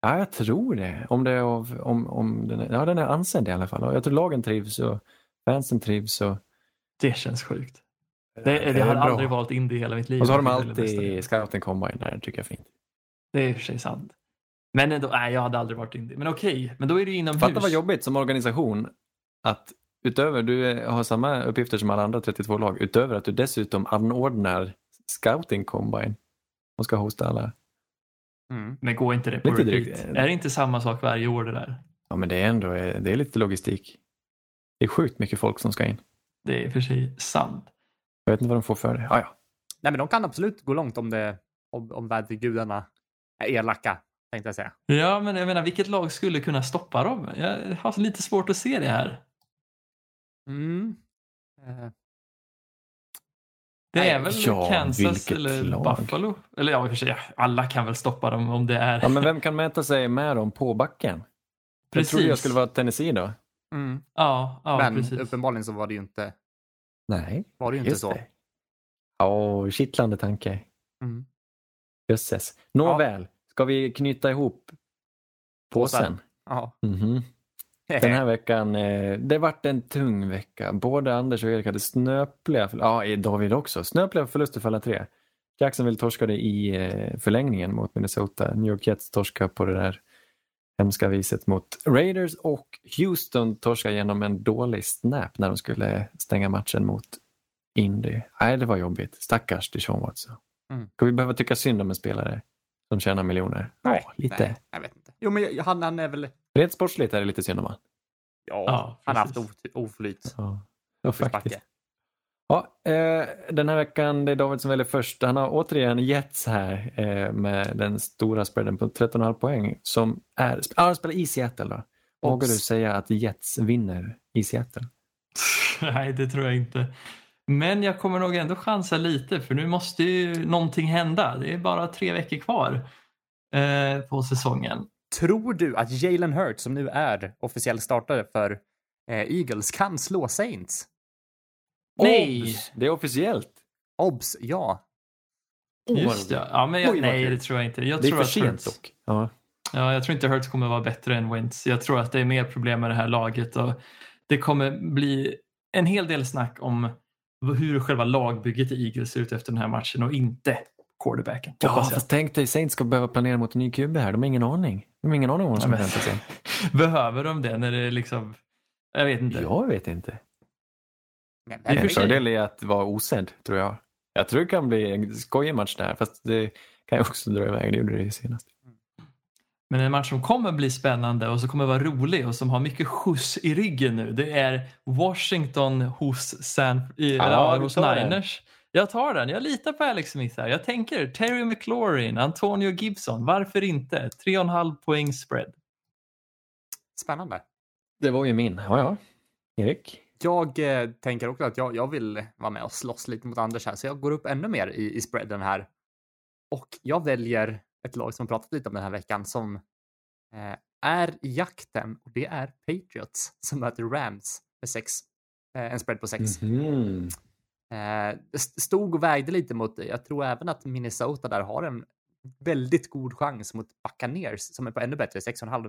Ja, jag tror det. Om det är av, om, om den är, ja, den är ansedd i alla fall. Jag tror lagen trivs och fansen trivs. Och... Det känns sjukt. Det, det, det har jag aldrig valt in det i hela mitt liv. Och så har de alltid scouting combine där, tycker jag är fint. Det är i och för sig sant. Men ändå, nej, jag hade aldrig varit in det. Men okej, men då är det inomhus. Fatta vad jobbigt som organisation att utöver, du har samma uppgifter som alla andra 32 lag, utöver att du dessutom anordnar scouting combine. De ska hosta alla. Mm. Men går inte det på lite repeat? Drygt. Är det inte samma sak varje år det där? Ja men det är ändå det är lite logistik. Det är sjukt mycket folk som ska in. Det är för sig sant. Jag vet inte vad de får för det. Ah, ja. Nej men de kan absolut gå långt om, det, om, om vädergudarna är elaka. Tänkte jag säga. Ja men jag menar vilket lag skulle kunna stoppa dem? Jag har lite svårt att se det här. Mm. Det är väl ja, Kansas eller lag. Buffalo? Eller ja, i och för sig, alla kan väl stoppa dem om det är... Ja, men vem kan mäta sig med dem på backen? Precis. Jag trodde jag skulle vara Tennessee då. Mm. Ja, ja, men precis. uppenbarligen så var det ju inte, Nej, var det ju inte så. Ja, oh, kittlande tanke. Mm. Jösses. Nåväl, ja. ska vi knyta ihop påsen? Ja. Mm -hmm. Den här veckan, eh, det vart en tung vecka. Både Anders och Erik hade snöpliga, ja David också, snöpliga förluster för alla tre. Jacksonville torskade i eh, förlängningen mot Minnesota. New York Jets torskade på det där hemska viset mot Raiders och Houston torskade genom en dålig snap när de skulle stänga matchen mot Indy. Nej, det var jobbigt. Stackars Deshaun Watson. Mm. Ska vi behöva tycka synd om en spelare som tjänar miljoner? Nej, ja, lite. Nej, jag vet inte. Jo, men han, han är väl Rent sportsligt är det lite synd om Ja, ja han har haft oflyt. Ja, ja faktiskt. Ja, eh, den här veckan, det är David som väljer först. Han har återigen Jets här eh, med den stora spreaden på 13,5 poäng som är, ah, han spelar i Seattle då. Vågar du säga att Jets vinner i Seattle? <laughs> Nej, det tror jag inte. Men jag kommer nog ändå chansa lite för nu måste ju någonting hända. Det är bara tre veckor kvar eh, på säsongen. Tror du att Jalen Hurts, som nu är officiell startare för eh, Eagles, kan slå Saints? Nej! Obs! Det är officiellt. Obs, ja. Just ja. ja men jag, Oj, nej, det tror jag inte. Jag det är tror för att sent Hurts, dock. Ja. ja, jag tror inte Hurts kommer vara bättre än Wentz. Jag tror att det är mer problem med det här laget och det kommer bli en hel del snack om hur själva lagbygget i Eagles ser ut efter den här matchen och inte quarterbacken. Ja, fast tänk dig Saints ska behöva planera mot en ny QB här. De har ingen aning. De har ingen aning om vad som Ja, men- väntar <laughs> sig. Behöver de det när det är liksom... Jag vet inte. Jag vet inte. En fördel är att vara osedd, tror jag. Jag tror det kan bli en skojig match där, fast det kan ju också dra iväg. Det gjorde det ju senast. Men en match som kommer bli spännande och som kommer vara rolig och som har mycket skjuts i ryggen nu det är Washington hos, San, i, Ja, hos. Niners. Jag tar den. Jag litar på Alex Smith här. Jag tänker Terry McLaurin, Antonio Gibson. Varför inte? 3,5 poäng spread. Spännande. Det var ju min. Ja, ja. Erik? Jag eh, tänker också att jag, jag vill vara med och slåss lite mot Anders här, så jag går upp ännu mer i, i spreaden här. Och jag väljer ett lag som pratat lite om den här veckan som eh, är i jakten och det är Patriots som möter Rams med sex, eh, en spread på sex. Det st- stod och vägde lite mot, jag tror även att Minnesota där har en väldigt god chans mot Buccaneers som är på ännu bättre, 6,5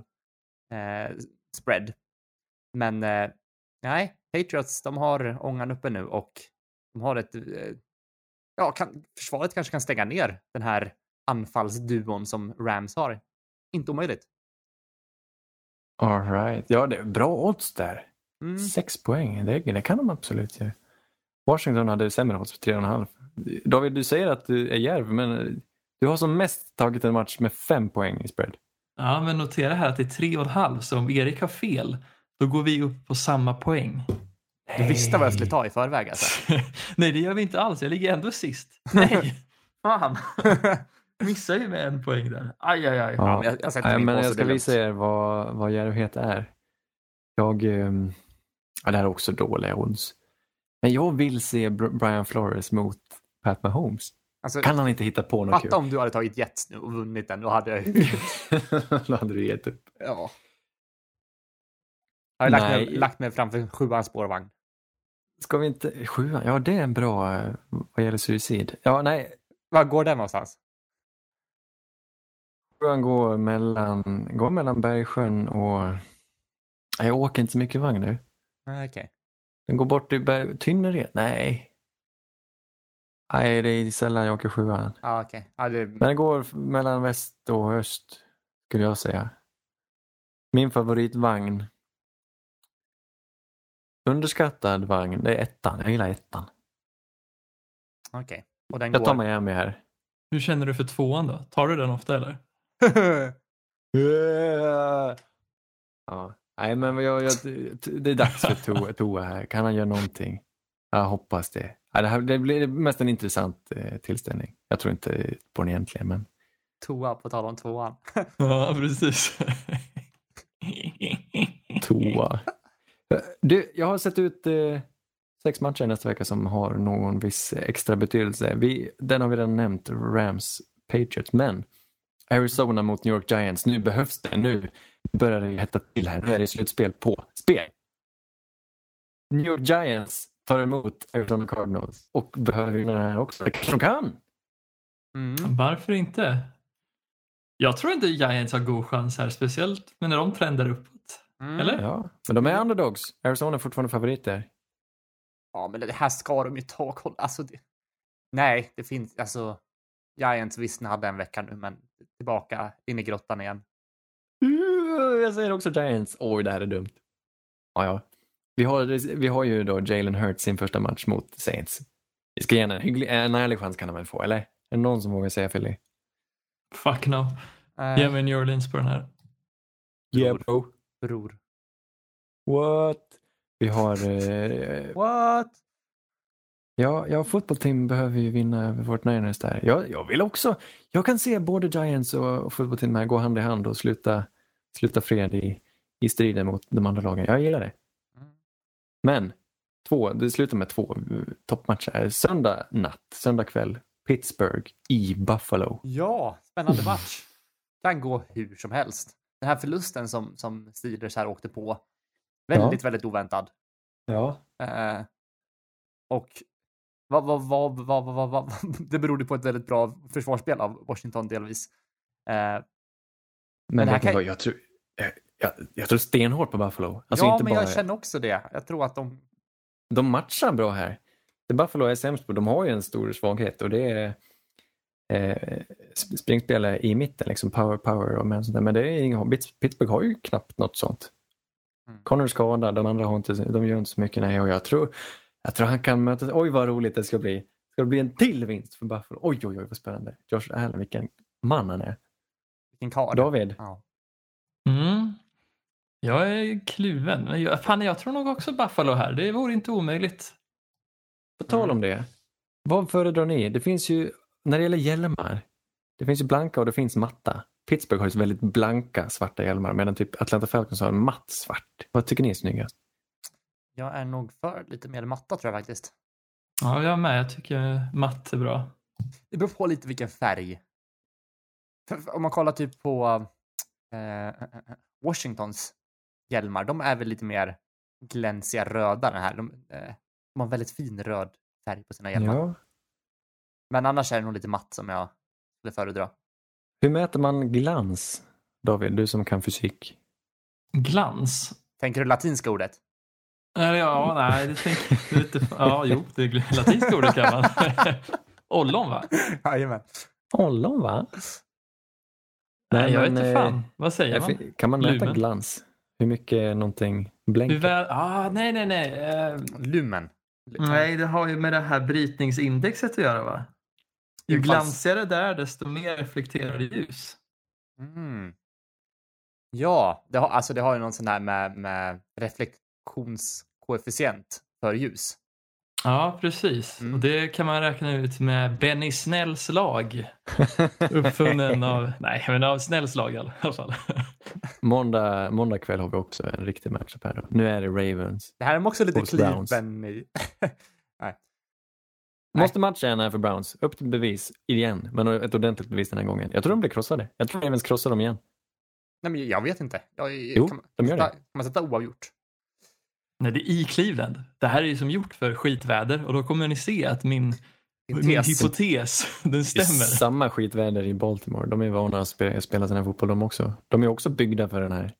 eh, spread. Men eh, nej, Patriots, de har ångan uppe nu och de har ett, eh, ja, kan, försvaret kanske kan stänga ner den här anfallsduon som Rams har. Inte omöjligt. All right. Ja, det är bra odds där. Mm. Sex poäng, det, det kan de absolut göra. Washington hade sämre odds på 3,5. David, du säger att du är järv, men du har som mest tagit en match med fem poäng i spread. Ja, men notera här att det är 3,5 så om Erik har fel då går vi upp på samma poäng. Du visste vad jag skulle ta i förväg alltså. <laughs> Nej, det gör vi inte alls. Jag ligger ändå sist. Nej, <laughs> fan. <laughs> Missar ju med en poäng där. Aj, aj, aj. Ja, men jag, jag min men jag ska visa er vad, vad djärvhet är. Jag, ehm, ja, det här är också dåliga odds. Men jag vill se Br- Brian Flores mot Pat Mahomes. Alltså, Kan han inte hitta på något fatta om du hade tagit Jets nu och vunnit den, då hade kul? <laughs> Då hade du gett upp. Ja. Jag har lagt mig, lagt mig framför sjuans spårvagn. Ska vi inte... Sjuan? Ja, det är en bra eh, vad gäller suicid. Ja, nej. Var går den någonstans? Sjuan går mellan, går mellan Bergsjön och... Jag åker inte så mycket vagn nu. Okej. Den går bort till Berg... Tynnered? Nej. Nej, det är sällan jag åker sjuan. Ja, okej. Ja, det... Men det går mellan väst och öst, skulle jag säga. Min favoritvagn. Underskattad vagn, det är ettan. Jag gillar ettan. Okej. Och den Jag tar går... Miami här. Hur känner du för tvåan då? Tar du den ofta eller? <laughs> Ja. Nej, men jag, jag, det är dags för Toa, <laughs> Toa här. Kan han göra någonting? Jag hoppas det. Ja, det, här, det blir mest en intressant eh, tillställning. Jag tror inte på den egentligen, men Toa, på tal om tvåan. <laughs> Ja, precis. Toa. Du, jag har sett ut eh, sex matcher nästa vecka som har någon viss extra betydelse. Vi, den har vi redan nämnt, Rams, Patriots, men Arizona mot New York Giants. Nu behövs det. Nu börjar det hetta till här. Nu är det slutspel på spel. New York Giants tar emot Arizona Cardinals och behöver vinna den här också. Det kanske de kan. Mm. Varför inte? Jag tror inte Giants har god chans här, speciellt men när de trendar uppåt. Mm. Eller? Ja, men de är underdogs. Arizona är fortfarande favoriter. Ja, men det här ska de ju ta. Kolla. Alltså, det... Nej, det finns... Alltså, Giants visst hade en vecka nu, men tillbaka in i grottan igen. Jag säger också Giants. Oj, det här är dumt. Ja, ja. Vi har, vi har ju då Jalen Hurts sin första match mot Saints. Vi ska ge en, hygglig, en ärlig chans kan han väl få, eller? Är det någon som vågar säga Philly? Fuck no. Eh, Ge mig New Orleans på den här. Yeah bro. Bror. What? Vi har... Eh, What? Ja, ja fotbollsteam behöver ju vinna över Fort Niners där. Jag, jag vill också, jag kan se både Giants och, och fotbollsteam här gå hand i hand och sluta, sluta fred i, i striden mot de andra lagen. Jag gillar det. Men två, det slutar med två eh, toppmatcher. Söndag natt, söndag kväll, Pittsburgh i Buffalo. Ja, spännande match. Kan gå hur som helst. Den här förlusten som, som Steelers här åkte på, väldigt, väldigt oväntad. Ja. Eh, och vad, vad, vad, vad, vad, vad, <laughs> det berodde på ett väldigt bra försvarsspel av Washington delvis. Eh, Men, här ni kan- jag, tror, jag, jag, jag tror stenhårt på Buffalo. Alltså ja, men bara, jag känner också det. Jag tror att de... De matchar bra här. Det Buffalo är sämst på, de har ju en stor svaghet och det är eh, sp- springspelare i mitten, liksom power, power och men sånt där. Men det är inga, Pitts- Pittsburgh har ju knappt något sånt. Mm. Connor skadad, de andra har inte, de gör inte så mycket. Nej, och jag tror, jag tror han kan möta, oj vad roligt det ska bli. Ska det bli en till vinst för Buffalo? Oj, oj, oj vad spännande. Josh Allen, vilken man han är. Vilken karl. David, Ja. Mm. Jag är kluven. Men jag, fan, jag tror nog också Buffalo här. Det vore inte omöjligt. på tal om det. Vad föredrar ni? Det finns ju, när det gäller hjälmar, det finns ju blanka och det finns matta. Pittsburgh har ju väldigt blanka svarta hjälmar medan typ Atlanta Falcons har en matt svart. Vad tycker ni är snyggast? Jag är nog för lite mer matta tror jag faktiskt. Ja, jag med. Jag tycker matt är bra. Det beror på lite vilken färg. För, för om man kollar typ på eh, eh, eh, Washingtons hjälmar, de är väl lite mer glänsiga röda den här. De, eh, de har väldigt fin röd färg på sina hjälmar. Ja. Men annars är det nog lite matt som jag skulle föredra. Hur mäter man glans? David, du som kan fysik. Glans? Tänker du latinska ordet? Ja, nej, det tänker lite... Ja, jo, det är latinska ordet kan man. <laughs> Ollon, va? Jajamän. Ollon va? Nej, jag vet men, inte eh, fan. Vad säger man? Kan man mäta Lumen? glans? Hur mycket är någonting blänker? väl... Ah, nej, nej, nej. Eh, Lumen. nej, det har ju med det här brytningsindexet att göra, va? Ju glansigare det är, desto mer reflekterar det ljus. Mm. Ja, det har, alltså det har ju någon sån här med, med reflektionskoefficient för ljus. Ja, precis. Mm. Och det kan man räkna ut med Benny Snälls lag. <laughs> Uppfunnen av, nej, men av Snälls lag i alla fall. <laughs> måndag, måndag kväll har vi också en riktig matchup här. Då. Nu är det Ravens. Det här är också lite kliven i... <laughs> Nej. Måste matchen här för Browns. Upp till bevis igen, men ett ordentligt bevis den här gången. Jag tror de blir krossade. Jag tror Ravens krossar dem igen. Nej, men jag vet inte. Jag, Jo, kan, man de gör det. Kan man sätta oavgjort? Nej, det är i Cleveland. Det här är ju som gjort för skitväder och då kommer ni se att min, min tes. hypotes, den Det är stämmer. samma skitväder i Baltimore. De är vana att spe- spela sån här fotboll de också. De är också byggda för den här.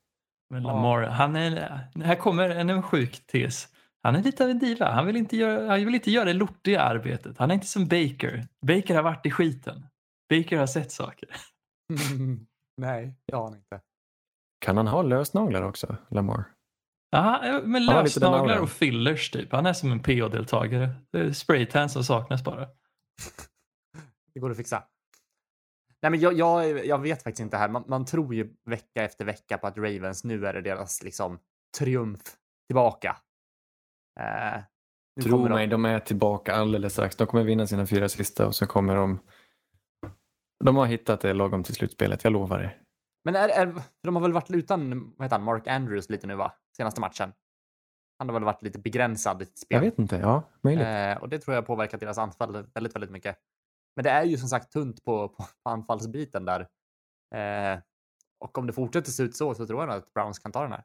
Men Lamar, han är, här kommer en sjuk tes. Han är lite av en diva. Han vill inte göra, han vill inte göra det lortiga arbetet. Han är inte som Baker. Baker har varit i skiten. Baker har sett saker. <laughs> Nej, det har han inte. Kan han ha lösnaglar också, Lamar? Ja, men lösnaglar och fillers typ. Han är som en PO-deltagare. Det är spraytan som saknas bara. <laughs> Det går att fixa. Nej, men jag, jag, jag vet faktiskt inte här. Man, man tror ju vecka efter vecka på att Ravens nu är det deras liksom triumf tillbaka. Eh, Tro de- mig, de är tillbaka alldeles strax. De kommer vinna sina fyra sista och så kommer de... De har hittat det lagom till slutspelet, jag lovar det. Men är, är, de har väl varit utan vad heter han, Mark Andrews lite nu va? Senaste matchen. Han har väl varit lite begränsad i sitt spel. Jag vet inte, ja, möjligt. Eh, och det tror jag har påverkat deras anfall väldigt, väldigt mycket. Men det är ju som sagt tunt på, på, på <laughs> anfallsbiten där. Eh, och om det fortsätter se ut så, så tror jag nog att Browns kan ta den här.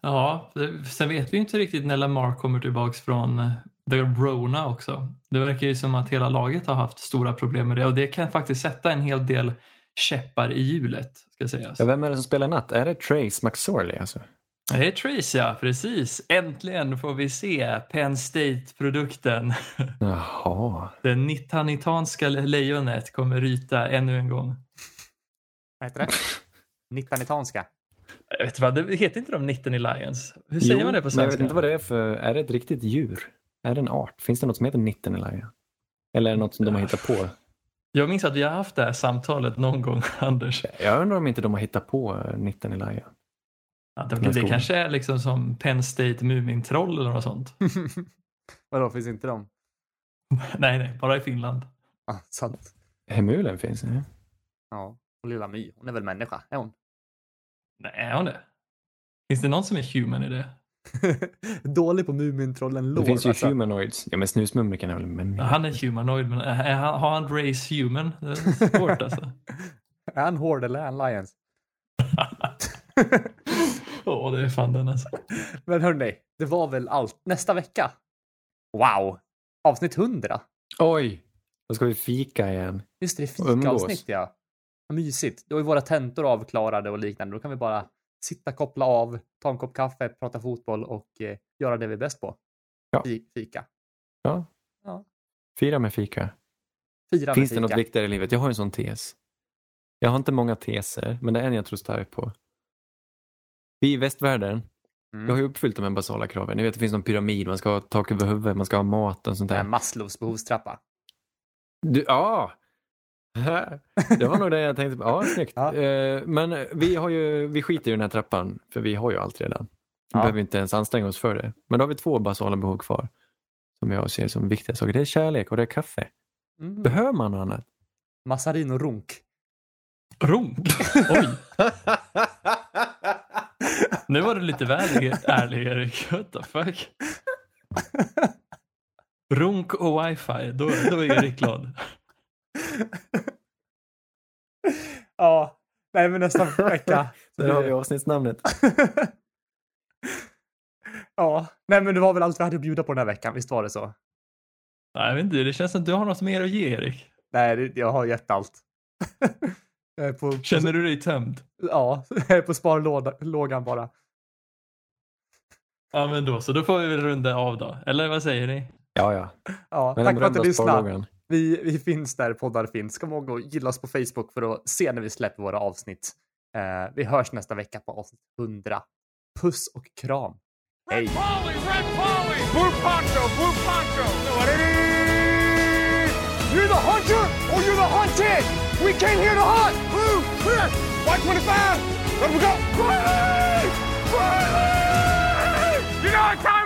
Ja, sen vet vi inte riktigt när Lamar kommer tillbaks från eh, The Rona också. Det verkar ju som att hela laget har haft stora problem med det och det kan faktiskt sätta en hel del käppar i hjulet. Ska sägas. Ja, vem är det som spelar natt? Är det Trace McSorley alltså? Det är Trace ja, precis. Äntligen får vi se Penn State-produkten. <laughs> Jaha. Det nittanitanska lejonet kommer ryta ännu en gång. Vad heter det? Nittanitanska. Jag vet vad, det heter inte de Nittany Lions? Hur säger Jo, man det på men Jag svenska? vet inte vad det är för... Är det ett riktigt djur? Är det en art? Finns det något som heter Nittenelaya? Eller är det något som de har hittat på? Jag minns att vi har haft det här samtalet någon gång, <laughs> Anders. Jag undrar om inte de har hittat på Ja, det, Den det skolan. kanske är liksom som Penn State Mumintroll eller något sånt. <laughs> Vadå, finns inte de? <laughs> nej, nej, bara i Finland. Ah, sant. Hemulen finns det. Ja. Och lilla My, hon är väl människa? Är hon? Nej, är hon det? Finns det någon som är human i det? <laughs> Dålig på Mumintrollen Det finns ju alltså. humanoids. Ja men snusmumriken är väl en Ja, människa? Han är humanoid, men är han, har han race human? Det är svårt alltså. <laughs> Är han hård eller är han lions? <laughs> Åh, det är fan den alltså. Men hörni, det var väl allt. Nästa vecka. Wow! Avsnitt 100. Oj! Då ska vi fika igen. Just det, det är fikaavsnitt ja. Vad mysigt. Då är våra tentor avklarade och liknande. Då kan vi bara sitta, koppla av, ta en kopp kaffe, prata fotboll och eh, göra det vi är bäst på. Ja. Fi- Fika. Ja. Ja. Fira med fika. Fira Finns det med något fika. viktigare i livet? Jag har en sån tes. Jag har inte många teser, men det är en jag tror starkt på. Vi i västvärlden, Mm. vi har ju uppfyllt de här basala kraven. Ni vet, det finns någon pyramid, man ska ha tak över huvudet, man ska ha mat och sånt Det där. Maslows behovstrappa. Du, ja! <laughs> Det var nog det jag tänkte på. Ja, snyggt. Ja. Eh, Men vi, har ju, vi skiter i den här trappan, för vi har ju allt redan. Vi Ja. behöver inte ens anstränga oss för det. Men då har vi två basala behov kvar. Som jag ser som viktiga saker. Det är kärlek och det är kaffe. Mm. Behöver man något annat? Massarin och runk. Runk? Oj, nu var du lite väl ärlig Erik. What the fuck? <laughs> Runk och wifi, då, då är Erik glad. <laughs> ja, nej men nästa vecka. <laughs> Där har vi avsnittsnamnet. <laughs> ja, nej men det var väl allt vi hade att bjuda på den här veckan. Visst var det så? Nej, jag vet inte, det känns som att du har något mer att ge Erik. Nej, det- jag har gett allt. jag är på, Känner du dig tömd? Ja, jag är på sparlågan bara. Ja, men då så. Då får vi väl runda av då. Eller vad säger ni? Ja, ja. Ja, tack för att du lyssnade. Vi, vi finns där poddar finns. Kom ihåg att gilla oss på Facebook för att se när vi släpper våra avsnitt. Eh, vi hörs nästa vecka på avsnitt 100. Puss och kram. Hej! Red Polly, Red Polly! Blue Poncho, Blue Poncho! You're the hunter or you're the hunted. We came here to hunt. Blue, clear. White 25. Let we go. Riley! Riley! You know what time